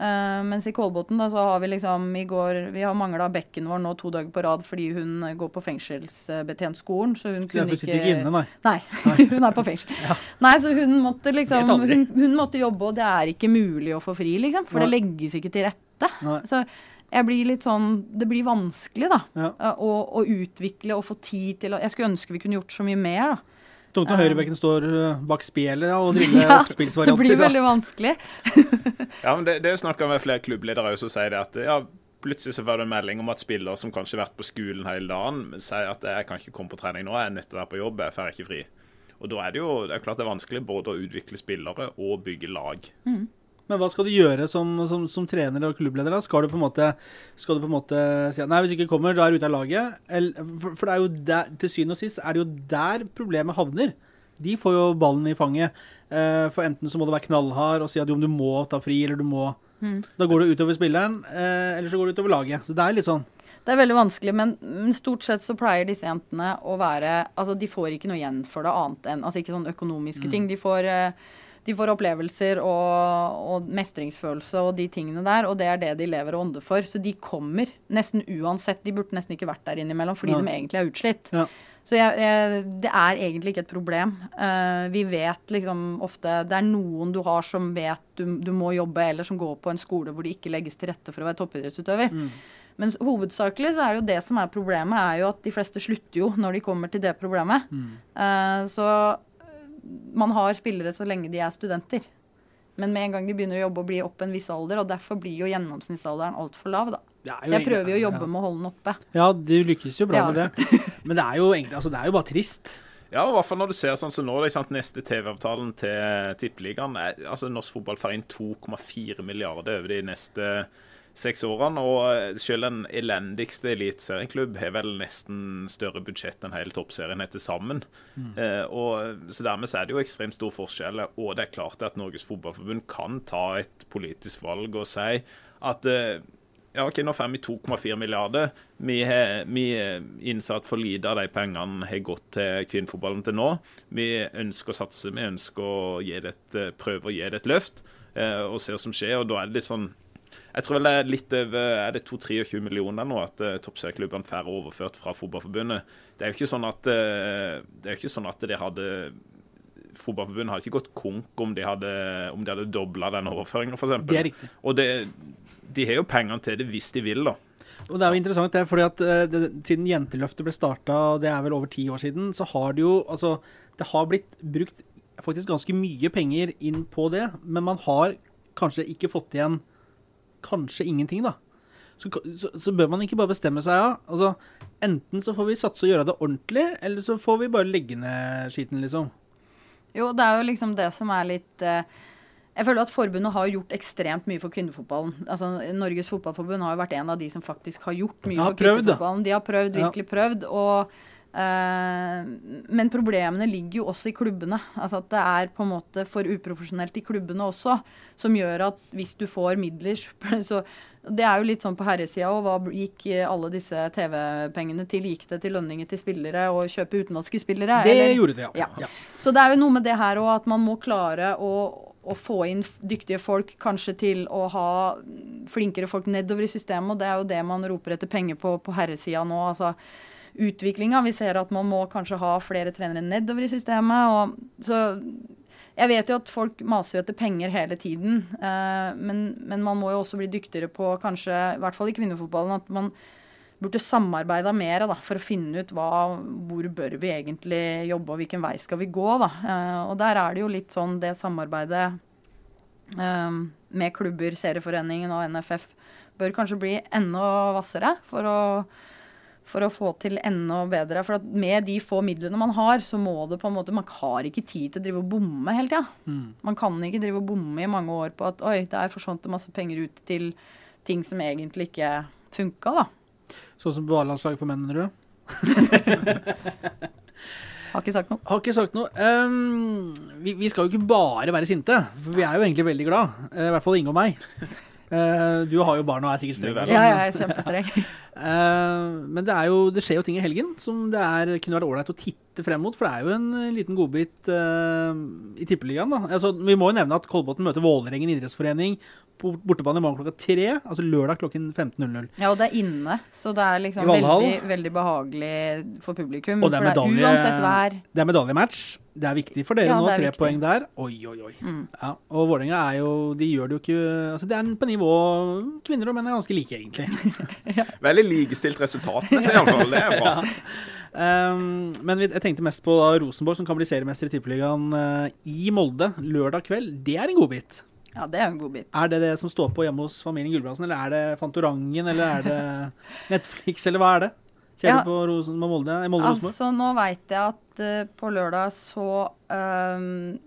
C: Eh, mens i Kolbotn da, så har vi liksom i går Vi har mangla bekken vår nå to dager på rad fordi hun eh, går på fengselsbetjentskolen. Så hun kunne
A: Derfor ikke inne, nei.
C: Nei, *laughs* hun er på fengsel. Nei, så hun måtte liksom hun, hun måtte jobbe, og det er ikke mulig å få fri, liksom. For det legges ikke til rette.
A: Nei.
C: Så jeg blir litt sånn Det blir vanskelig, da.
A: Ja.
C: Å, å utvikle og få tid til å Jeg skulle ønske vi kunne gjort så mye mer, da.
A: Tungt når høyrebekken står eh, bak spjelet og driller *laughs*
C: Ja,
A: oppspillsvarianter.
C: det blir
A: da.
C: veldig vanskelig. *laughs*
B: Ja, men det, det er jo snakka med flere klubbledere som sier det at ja, plutselig så får du en melding om at spiller som kanskje har vært på skolen hele dagen, sier at jeg kan ikke komme på trening nå, jeg er nødt til å være på jobb, jeg får ikke fri. Og da er det jo det er klart det er vanskelig både å utvikle spillere og bygge lag.
A: Men hva skal du gjøre som, som, som trener og klubbleder? da? Skal du på en måte, skal du på en måte si at nei, hvis du ikke kommer, da er du ute av laget? Eller, for, for det er jo der, til syvende og sist er det jo der problemet havner. De får jo ballen i fanget. Eh, for enten så må du være knallhard og si at jo, du må ta fri, eller du må Da går det utover spilleren, eh, eller så går det utover laget. Så det er litt sånn.
C: Det er veldig vanskelig, men, men stort sett så pleier disse jentene å være Altså, de får ikke noe igjen for det annet enn Altså ikke sånne økonomiske ting. De får, eh, de får opplevelser og, og mestringsfølelse og de tingene der, og det er det de lever og ånder for. Så de kommer nesten uansett. De burde nesten ikke vært der innimellom fordi
A: Ja.
C: de egentlig er utslitt.
A: Ja.
C: Så jeg, jeg, det er egentlig ikke et problem. Uh, vi vet liksom ofte Det er noen du har som vet du, du må jobbe, eller som går på en skole hvor det ikke legges til rette for å være toppidrettsutøver. Men hovedsakelig så er det jo det som er problemet, er jo at de fleste slutter jo når de kommer til det problemet. Eh, så eh, man har spillere så lenge de er studenter. Men med en gang de begynner å jobbe og bli opp en viss alder, og derfor blir jo gjennomsnittsalderen altfor lav, da. Så jeg prøver jo å jobbe
A: ja.
C: med å holde den oppe.
A: Ja, du lykkes jo bra
C: Ja.
A: med det. *laughs* Men det er jo egentlig altså, det er jo bare trist.
B: Ja, i hvert fall når du ser sånn som nå, liksom, neste TV-avtalen til Tippeligaen er- altså Norsk fotball får inn 2,4 milliarder over de neste seks årene. Og selv en elendigste eliteserieklubb har vel nesten større budsjett enn hele toppserien etter til sammen. Eh, og, så dermed så er det jo ekstremt stor forskjell. Og det er klart at Norges Fotballforbund kan ta et politisk valg og si at eh, ja, ok, nå får vi 2,4 milliarder. Vi har vi innsatt for lite av de pengene har gått til kvinnefotballen til nå. Vi ønsker å satse, vi ønsker å eh, prøve å gi det et løft eh, og se hva som skjer. og da er det litt sånn jeg tror vel det er litt over er det 2-23 millioner nå at uh, toppserieklubbene får overført fra Fotballforbundet. Det er jo ikke sånn at uh, det er jo ikke sånn at det hadde Fotballforbundet hadde ikke gått konk om de hadde, om de hadde dobla den overføringen, f.eks.
A: Det er riktig.
B: Og det, de har jo pengene til det hvis de vil, da.
A: Og det er jo interessant, det, fordi at eh, det, siden Jenteløftet ble starta, og det er vel over ti år siden, så har det jo altså Det har blitt brukt faktisk ganske mye penger inn på det, men man har kanskje ikke fått igjen kanskje ingenting, da. Så, så, så bør man ikke bare bestemme seg, ja. Altså, enten så får vi satse og gjøre det ordentlig, eller så får vi bare legge ned skiten, liksom.
C: Jo, det er jo liksom det som er litt eh, Jeg føler at forbundet har gjort ekstremt mye for kvinnefotballen. Altså, Norges Fotballforbund har jo vært en av de som faktisk har gjort mye
A: Har
C: for
A: prøvd,
C: kvinnefotballen. De har prøvd,
A: Ja.
C: virkelig prøvd. og men problemene ligger jo også i klubbene. Altså at Det er på en måte for uprofesjonelt i klubbene også, som gjør at hvis du får midler så *laughs* Det er jo litt sånn på herresida òg. Hva gikk alle disse TV-pengene til? Gikk det til lønninger til spillere og kjøpe utenlandske spillere?
A: Det
C: eller?
A: gjorde det, ja.
C: Ja. Så det er jo noe med det her òg, at man må klare å, å få inn dyktige folk, kanskje til å ha flinkere folk nedover i systemet. Og det er jo det man roper etter penger på på herresida nå. altså Utviklinga. Vi ser at man må kanskje ha flere trenere nedover i systemet. og så jeg vet jo at folk maser jo etter penger hele tiden, eh, men, men man må jo også bli dyktigere på, kanskje, i hvert fall i kvinnefotballen, at man burde samarbeida mer da, for å finne ut hva, hvor bør vi egentlig jobbe, og hvilken vei skal vi gå. Da. Eh, og der er det jo litt sånn det samarbeidet eh, med klubber, Serieforeningen og NFF bør kanskje bli enda hvassere for å, for å få til enda bedre. For at med de få midlene man har, så må det på en måte Man har ikke tid til å drive og bomme hele tida. Man kan ikke drive og bomme i mange år på at oi, der forsvant det masse penger ut til ting som egentlig ikke funka, da.
A: Sånn som på A-landslaget for menn, mener du? *laughs*
C: Har ikke sagt noe.
A: Har ikke sagt noe. Um, vi, vi skal jo ikke bare være sinte, for vi er jo egentlig veldig glad. Uh, I hvert fall Inge og meg. Uh, du har jo barn og er sikkert streng.
C: Ja, jeg er kjempestreng. *laughs*
A: Eh, men det, jo, det skjer jo ting i helgen som det er, kunne vært ålreit å titte frem mot. For det er jo en eh, liten godbit uh, i Tippeligaen. Altså, vi må jo nevne at Kolbotn møter Vålerengen idrettsforening på bortebane i morgen klokka tre. Altså lørdag klokken 15.00.
C: Ja, og det er inne, så det er liksom veldig, veldig behagelig for publikum.
A: Og det er
C: for det er uansett vær.
A: Det er medaljematch. Det er viktig for dere
C: Ja,
A: nå. Tre
C: viktig.
A: poeng der. Oi, oi, oi.
C: Mm.
A: Ja, og Vålerenga er jo De gjør det jo ikke altså Det er på nivå Kvinner og menn er ganske like, egentlig. *laughs*
B: Veldig likestilt resultatmessig, iallfall. Det er bra. *laughs*
A: Um, men jeg tenkte mest på da Rosenborg, som kan bli seriemester i Tippeligaen uh, i Molde lørdag kveld. Det er en godbit.
C: Ja, det er en godbit.
A: Er det det som står på hjemme hos familien Gulbrandsen, eller er det Fantorangen, eller er det Netflix, eller hva er det? Ser
C: Ja.
A: du på Rosen, med Molde? Molde
C: Altså, nå veit jeg at uh, på lørdag så um,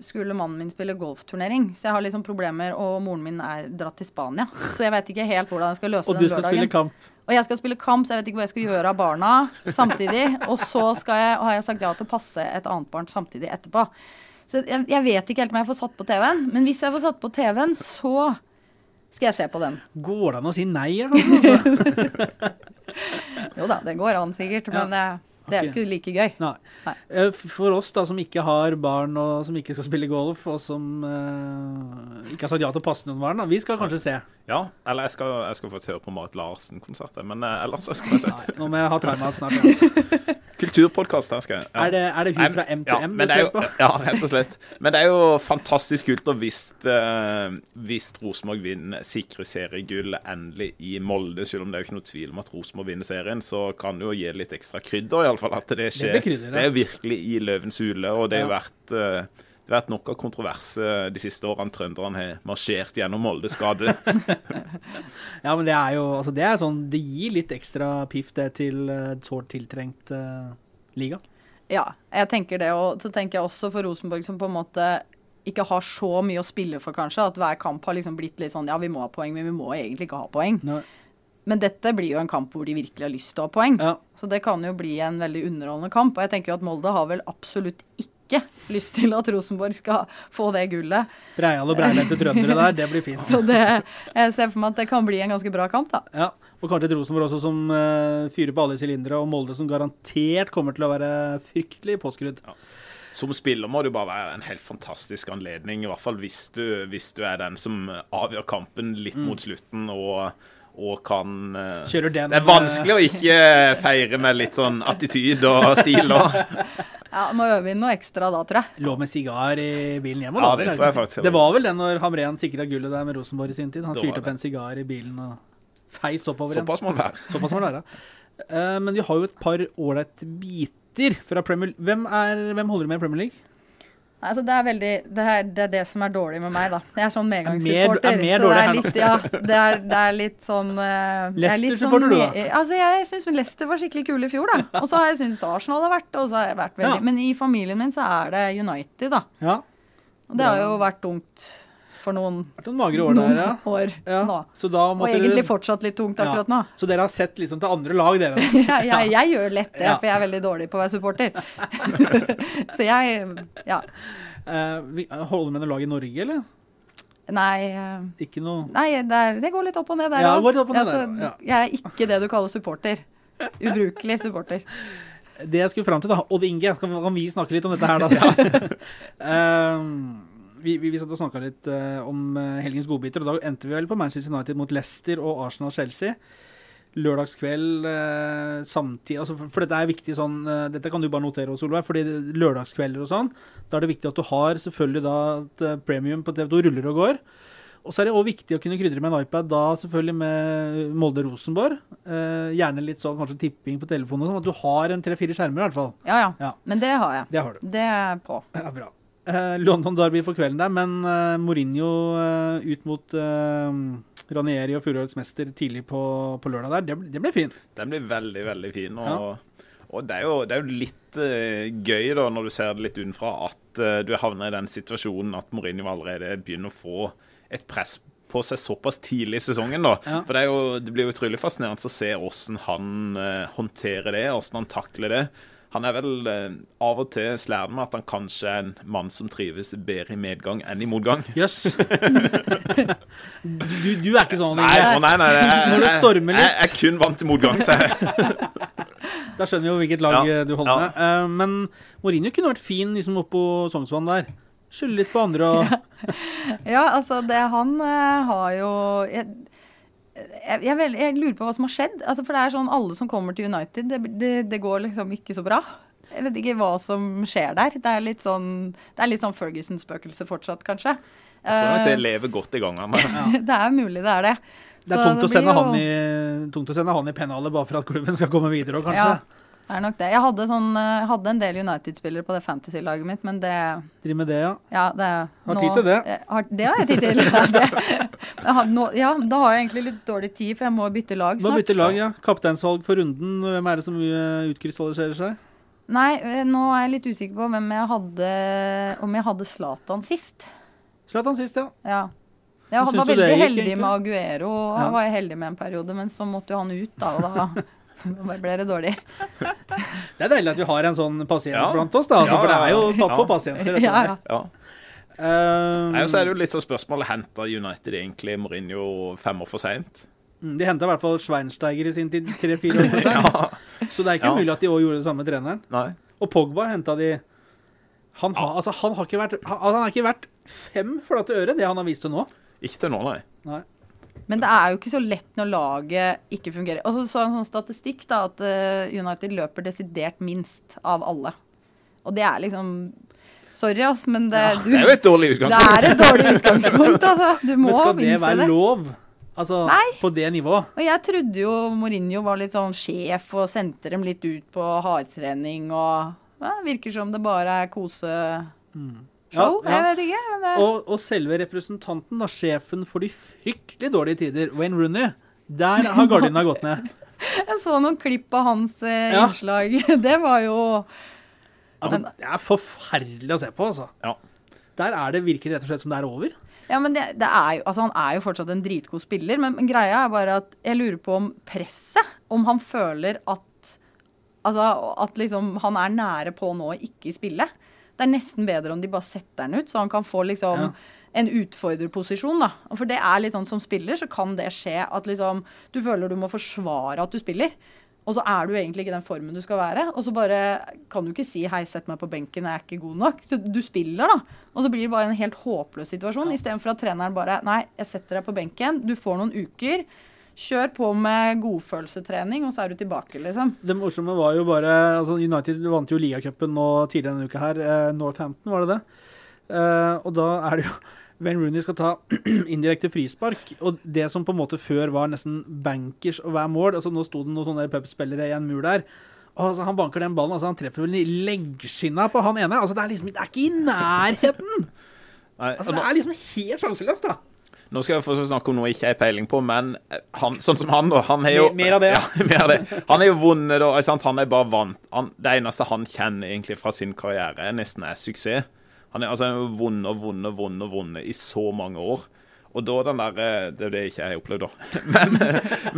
C: skulle mannen min spille golfturnering, så jeg har sånn problemer, og moren min er dratt til Spania. Så jeg vet ikke helt hvordan jeg skal løse den lørdagen.
A: Og du skal spille kamp.
C: Og jeg skal spille kamp, så jeg vet ikke hva jeg skal gjøre av barna samtidig. Og så skal jeg, har jeg sagt ja til å passe et annet barn samtidig etterpå. Så jeg, jeg vet ikke helt om jeg får satt på TV-en, men hvis jeg får satt på TV-en, så skal jeg se på den.
A: Går det an å si nei? eller altså? *laughs*
C: Jo da, det går an sikkert, men eh, det er jo ikke like gøy.
A: Nei.
C: Nei.
A: Eh, For oss da som ikke har barn og som ikke skal spille golf, og som uh, ikke har sagt ja til å passe noen barn, da. Vi skal kanskje se.
B: Ja, eller jeg skal, jeg skal få høre på Marit Larsen-konsertet, men eh, ellers så skal vi sett.
A: Nå må jeg ha timeout snart. Altså. *laughs*
B: Kulturpodkast her skal jeg. Ja.
A: Er, det, er det hun fra
B: Ja,
A: MTM
B: men
A: du
B: det er
A: ser på? *laughs*
B: ja, rett og slett. Men det er jo fantastisk kult å hvis, uh, hvis Rosenborg vinner sikre seriegull endelig i Molde. Selv om det er jo ikke noe tvil om at Rosenborg vinner serien, så kan det jo gi litt ekstra krydder, iallfall. At det skjer.
A: blir krydder, ja.
B: det er virkelig i løvens hule, og det har
A: Ja.
B: vært eh, det har vært nok av kontroverse de siste årene trønderne har marsjert gjennom Molde skade. *laughs* *laughs*
A: Ja, men det er jo altså, det er sånn Det gir litt ekstra piff, det, til uh, sårt tiltrengt uh, liga.
C: Ja, jeg tenker det. Og så tenker jeg også for Rosenborg som på en måte ikke har så mye å spille for, kanskje. At hver kamp har liksom blitt litt sånn ja, vi må ha poeng, men vi må egentlig ikke ha poeng.
A: Nå-
C: Men dette blir jo en kamp hvor de virkelig har lyst til å ha poeng.
A: Ja.
C: Så det kan jo bli en veldig underholdende kamp. Og jeg tenker jo at Molde har vel absolutt ikke lyst til at Rosenborg skal få det gullet.
A: Breial og breilete trøndere der, det blir fint. *laughs*
C: Så det, jeg ser for meg at det kan bli en ganske bra kamp, da.
A: Ja, Og kanskje et Rosenborg også som uh, fyrer på alle sylindere, og Molde som garantert kommer til å være fryktelig påskrudd.
B: Som spiller må det jo bare være en helt fantastisk anledning, i hvert fall hvis du, hvis du er den som avgjør kampen litt mot slutten og, og kan eh,
A: Kjører den
B: Det er vanskelig å ikke feire med litt sånn attityd og stil. òg. *laughs*
C: Ja, Må øve inn noe ekstra da, tror jeg.
A: Lå med sigar i bilen hjem. og
B: Ja, det tror jeg faktisk.
A: Det var vel det når Hamren sikra gullet der med Rosenborg i sin tid. Han fyrte opp en sigar i bilen og feis oppover igjen.
B: Såpass må det være.
A: Såpass må det være. Eh, men vi har jo et par ålreite biter fra Premier Hvem, er, hvem holder du med i Premier League?
C: Altså, det, er veldig, det, er, det er det som er dårlig med meg, da. Jeg er sånn
A: Er
C: medgangssupporter.
A: er
C: så det er litt, ja, det er, det er litt sånn eh, er litt
A: Leicester-supporter du, da?
C: Altså, jeg syns Leicester var skikkelig kule i fjor, da. Og så har jeg syntes Arsenal har vært, og så har jeg vært veldig
A: Ja.
C: Men i familien min så er det United, da.
A: Ja.
C: Og det har jo vært tungt for noen,
A: magre år
C: noen
A: der, ja.
C: år
A: ja.
C: nå. Og egentlig
A: dere-
C: fortsatt litt tungt akkurat
A: Ja.
C: nå.
A: Så dere har sett liksom til andre lag, dere? *laughs* ja,
C: Jeg, jeg, gjør lett det,
A: Ja.
C: for jeg er veldig dårlig på å være supporter. *laughs* så jeg Ja.
A: Uh, holder du med noe lag i Norge, eller?
C: Nei eh,
A: Ikke noe
C: Nei, det, er, det går litt opp og ned der
A: Ja, og ned
C: Altså,
A: ja.
C: Jeg er ikke det du kaller supporter. Ubrukelig supporter.
A: Det jeg skulle fram til, da Odd Inge, kan vi snakke litt om dette her, da? *laughs* Ehm, vi, vi, vi satt og snakka litt uh, om eh, helgens godbiter, og da endte vi vel på Manchester United mot Leicester og Arsenal-Chelsea. Lørdagskveld uh, samtidig altså for, for dette er viktig sånn uh, Dette kan du bare notere, Solveig. fordi lørdagskvelder og sånn, da er det viktig at du har selvfølgelig da eh, premium på TV2 ruller og går. Og så er det også viktig å kunne krydre med en iPad, da selvfølgelig med Molde-Rosenborg. Eh, gjerne litt sånn kanskje tipping på telefonen, sånn, at du har en tre-fire skjermer i hvert fall.
C: Ja, ja
A: Ja.
C: Men det har jeg.
A: Det har du.
C: Det er på.
A: Ja, bra. Eh, London Derby på kvelden der, men eh, Mourinho eh, ut mot Ranieri og fjorårets mester tidlig på, på lørdag der. Det, det blir fin.
B: Den blir veldig, veldig fin. Og, og det, er jo, det er jo litt gøy da, når du ser det litt utenfra, at du havner i den situasjonen at Mourinho allerede begynner å få et press på seg såpass tidlig i sesongen. da.
A: Ja.
B: For det, er jo, det blir jo utrolig fascinerende å se hvordan han håndterer det, hvordan han takler det. Han er vel eh, av og til slærende med at han kanskje er en mann som trives bedre i medgang enn i motgang.
A: Jøss. *laughs* du, du er ikke sånn,
B: Nei,
A: Inge.
B: å, nei, nei, nei, jeg,
A: Når det stormer litt.
B: Jeg, jeg er kun vant til motgang. så jeg... *laughs*
A: Da skjønner vi jo hvilket lag
B: Ja,
A: eh, du holder
B: ja.
A: med. Eh, men Mourinho kunne vært fin liksom oppå Sognsvann der. Skylde litt på andre og *laughs*
C: Ja, altså, det han har jo jeg, jeg, jeg, vel- jeg lurer på hva som har skjedd. Altså, for det er sånn alle som kommer til United, det, det, det går liksom ikke så bra. Jeg vet ikke hva som skjer der. Det er litt sånn, det er sånn Ferguson-spøkelse fortsatt, kanskje.
B: Jeg tror nok det
C: Eh,
B: lever godt i gangene. *laughs*
C: det er mulig det er det.
A: Det er
C: tungt,
A: tungt å, sende
C: jo-
A: han i, tungt å sende han i pennalet bare for at klubben skal komme videre òg, kanskje.
C: Ja, det er nok det. Jeg hadde, sånn, eh, hadde en del United-spillere på det fantasy-laget mitt, men det
A: Driver med det, ja.
C: Ja, det
A: Har tid til det.
C: Eh, Har, det har jeg tid til. *laughs* Jeg har, nå, ja, da har jeg egentlig litt dårlig tid, for jeg må bytte lag
A: snart. må bytte lag, ja. Kapteinsvalg for runden. Hvem er det som eh, utkrystalliserer seg?
C: Nei, nå er jeg litt usikker på hvem jeg hadde Om jeg hadde Zlatan sist.
A: Zlatan sist, ja.
C: Ja. Jeg var veldig
A: gikk,
C: heldig
A: egentlig?
C: med Aguero.
A: Ja.
C: var jeg heldig med en periode, men så måtte jo han ut, da. Og da *laughs* da ble det dårlig. *laughs*
A: Det er deilig at vi har en sånn pasient
B: Ja.
A: blant oss, da. Altså,
B: Ja,
A: for det er jo tatt
B: ja.
A: for pasienter.
C: Ja, ja.
B: Ja.
A: Eh,
B: Nei, og så er det jo litt sånn spørsmålet Henter United egentlig Mourinho fem år for seint?
A: Mm, De henta i hvert fall Schweinsteiger i sin tid tre-fire år for *laughs* sent. Så det er ikke
B: Ja.
A: umulig at de òg gjorde det samme med treneren.
B: Nei.
A: Og Pogba henta de Han har, altså, han har ikke vært han, han har ikke vært fem flate øre, det han har vist til nå.
B: Ikke til nå, nei.
A: Nei.
C: Men det er jo ikke så lett når laget ikke fungerer. Og så så en sånn statistikk da, at eh, United løper desidert minst av alle. Og det er liksom Sorry, ass, men det, du,
B: Det er jo et dårlig utgangspunkt.
C: det er et dårlig utgangspunkt. altså. Du må
A: Men skal det være
C: det.
A: lov? Altså,
C: Nei.
A: på det nivået?
C: Og jeg trodde jo Mourinho var litt sånn sjef og sendte dem litt ut på hardtrening og ja, Virker som det bare er koseshow.
A: Ja, ja.
C: Jeg vet ikke. Men det,
A: Og, og selve representanten, da, sjefen for de fryktelig dårlige tider, Wayne Rooney, der har gardina gått ned. *laughs*
C: jeg så noen klipp av hans eh,
A: Ja.
C: innslag. *laughs* Det var jo
A: Altså, det er forferdelig å se på, altså.
B: Ja.
A: Der er det virker rett og slett som det er over.
C: Ja, men det, det er jo, altså Han er jo fortsatt en dritgod spiller, men, men greia er bare at jeg lurer på om presset Om han føler at Altså at liksom han er nære på nå å ikke spille. Det er nesten bedre om de bare setter den ut, så han kan få liksom
A: Ja.
C: en utfordrerposisjon, da. For det er litt sånn som spiller, så kan det skje at liksom du føler du må forsvare at du spiller. Og så er du egentlig ikke den formen du skal være. Og så bare kan du ikke si 'hei, sett meg på benken, jeg er ikke god nok'. Så du spiller, da. Og så blir det bare en helt håpløs situasjon. Istedenfor at treneren bare 'nei, jeg setter deg på benken, du får noen uker'. Kjør på med godfølelsetrening, og så er du tilbake, liksom.
A: Det morsomme var jo bare altså United vant jo ligacupen nå tidligere denne uka her. Eh, Northampton, var det det? Eh, og da er det jo Wayne Rooney skal ta *clears throat* indirekte frispark. Og det som på en måte før var nesten bankers å være mål altså Nå sto det noen sånne pubspillere i en mur der. Og altså, Han banker den ballen, altså han treffer vel i leggskinna på han ene. altså Det er liksom det er ikke i nærheten! *laughs*
B: Nei,
A: Altså Det er liksom helt sjanseløst, da.
B: Nå skal jeg få snakke om noe jeg ikke har peiling på, men han, sånn som han, da. Han er jo
A: Mer- av det, *laughs* ja.
B: mer av det. Han er jo vunnet, da. sant? Han er bare vant. Han, det eneste han kjenner egentlig fra sin karriere, er nesten er suksess. Han er altså vunnet og vunnet og vunnet vunnet i så mange år. Og da den der eh, Det er det jeg ikke har opplevd, da. *laughs* Men,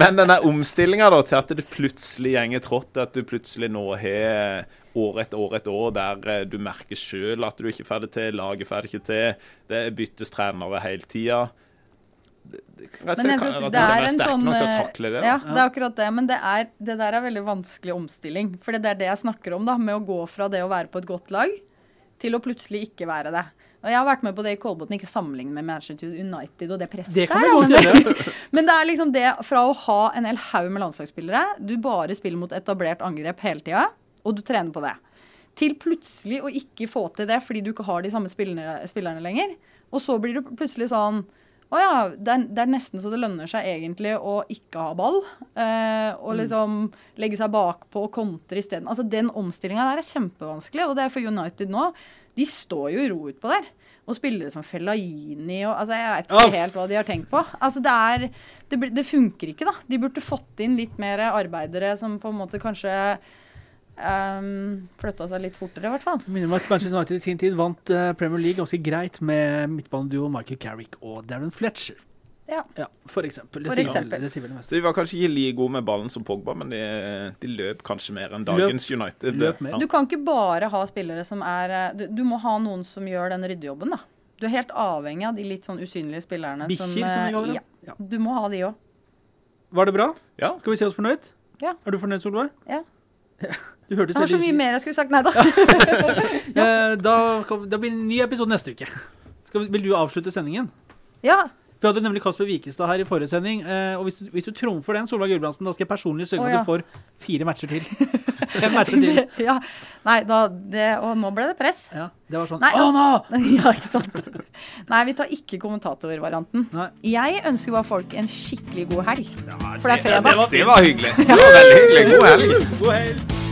B: men den der omstillinga til at det plutselig gjenger trått, at du plutselig nå har år etter år etter år der eh, du merker sjøl at du ikke får det til, laget får det ikke til, det byttes trenere hele tida. Det, kan
C: Men jeg
B: kan
C: det er en sånn eh,
B: det.
C: Ja, det er akkurat det. Men det, er, det der er veldig vanskelig omstilling. For det er det jeg snakker om, da. Med å gå fra det å være på et godt lag til å plutselig ikke være det. Og Jeg har vært med på det i Kolbotn, ikke sammenlignet med Manchester United og det presset
A: Det
C: der, men, det, *laughs* men det er liksom det fra å ha en hel haug med landslagsspillere, du bare spiller mot etablert angrep hele tida, og du trener på det, til plutselig å ikke få til det fordi du ikke har de samme spillerne, spillerne lenger. Og så blir det plutselig sånn å ja, det er, det er nesten så det lønner seg egentlig å ikke ha ball. Eh, og liksom legge seg bakpå og kontre isteden. Altså, den omstillinga der er kjempevanskelig, og det er for United nå. De står jo i ro utpå der. Og spillere som Fellaini og altså, Jeg vet ikke helt hva de har tenkt på. Altså, det, er, det, det funker ikke, da. De burde fått inn litt mer arbeidere som på en måte kanskje um, flytta seg litt fortere, i hvert fall.
A: Minner meg at Manchester United i sin tid vant eh, Premier League ganske greit med midtbaneduo Michael Carrick og Darren Fletcher.
C: Ja.
A: Ja, for eksempel. Det,
C: For eksempel.
A: Det sier vel det meste.
B: De var kanskje ikke like gode med ballen som Pogba, men de, de løp kanskje mer enn dagens United.
A: løp mer.
C: Du kan ikke bare ha spillere som er eh, Du, du må ha noen som gjør den ryddejobben, da. Du er helt avhengig av de litt sånn usynlige spillerne.
A: Bikkjer, som som
C: eh,
A: kaller dem.
C: ja, Du må ha de òg.
A: Var det bra?
B: Ja.
A: Skal vi se oss fornøyd?
C: Ja.
A: Er du fornøyd, Solveig?
C: Ja. *laughs*
A: Du hørtes
C: Jeg har så mye mer jeg skulle sagt. Nei da. *laughs*
A: Eh, da, da blir det en ny episode neste uke. Skal, vi- vil du avslutte sendingen?
C: Ja.
A: Vi hadde nemlig Kasper Wikestad her i forrige sending. eh, og hvis du, hvis du trumfer den, Solveig Gulbrandsen, da skal jeg personlig sørge for
C: Å,
A: at du får fire matcher til. *laughs* Fem matcher til.
C: ja. Nei, da det, Og nå ble det press.
A: Ja, det var sånn
C: Nei,
A: Å, nå! *laughs*
C: ja, ikke sant. Nei, vi tar ikke kommentatorvarianten. Jeg ønsker bare folk en skikkelig god helg. For det er fredag.
B: Det var hyggelig. Det var veldig hyggelig. God helg.
A: God helg!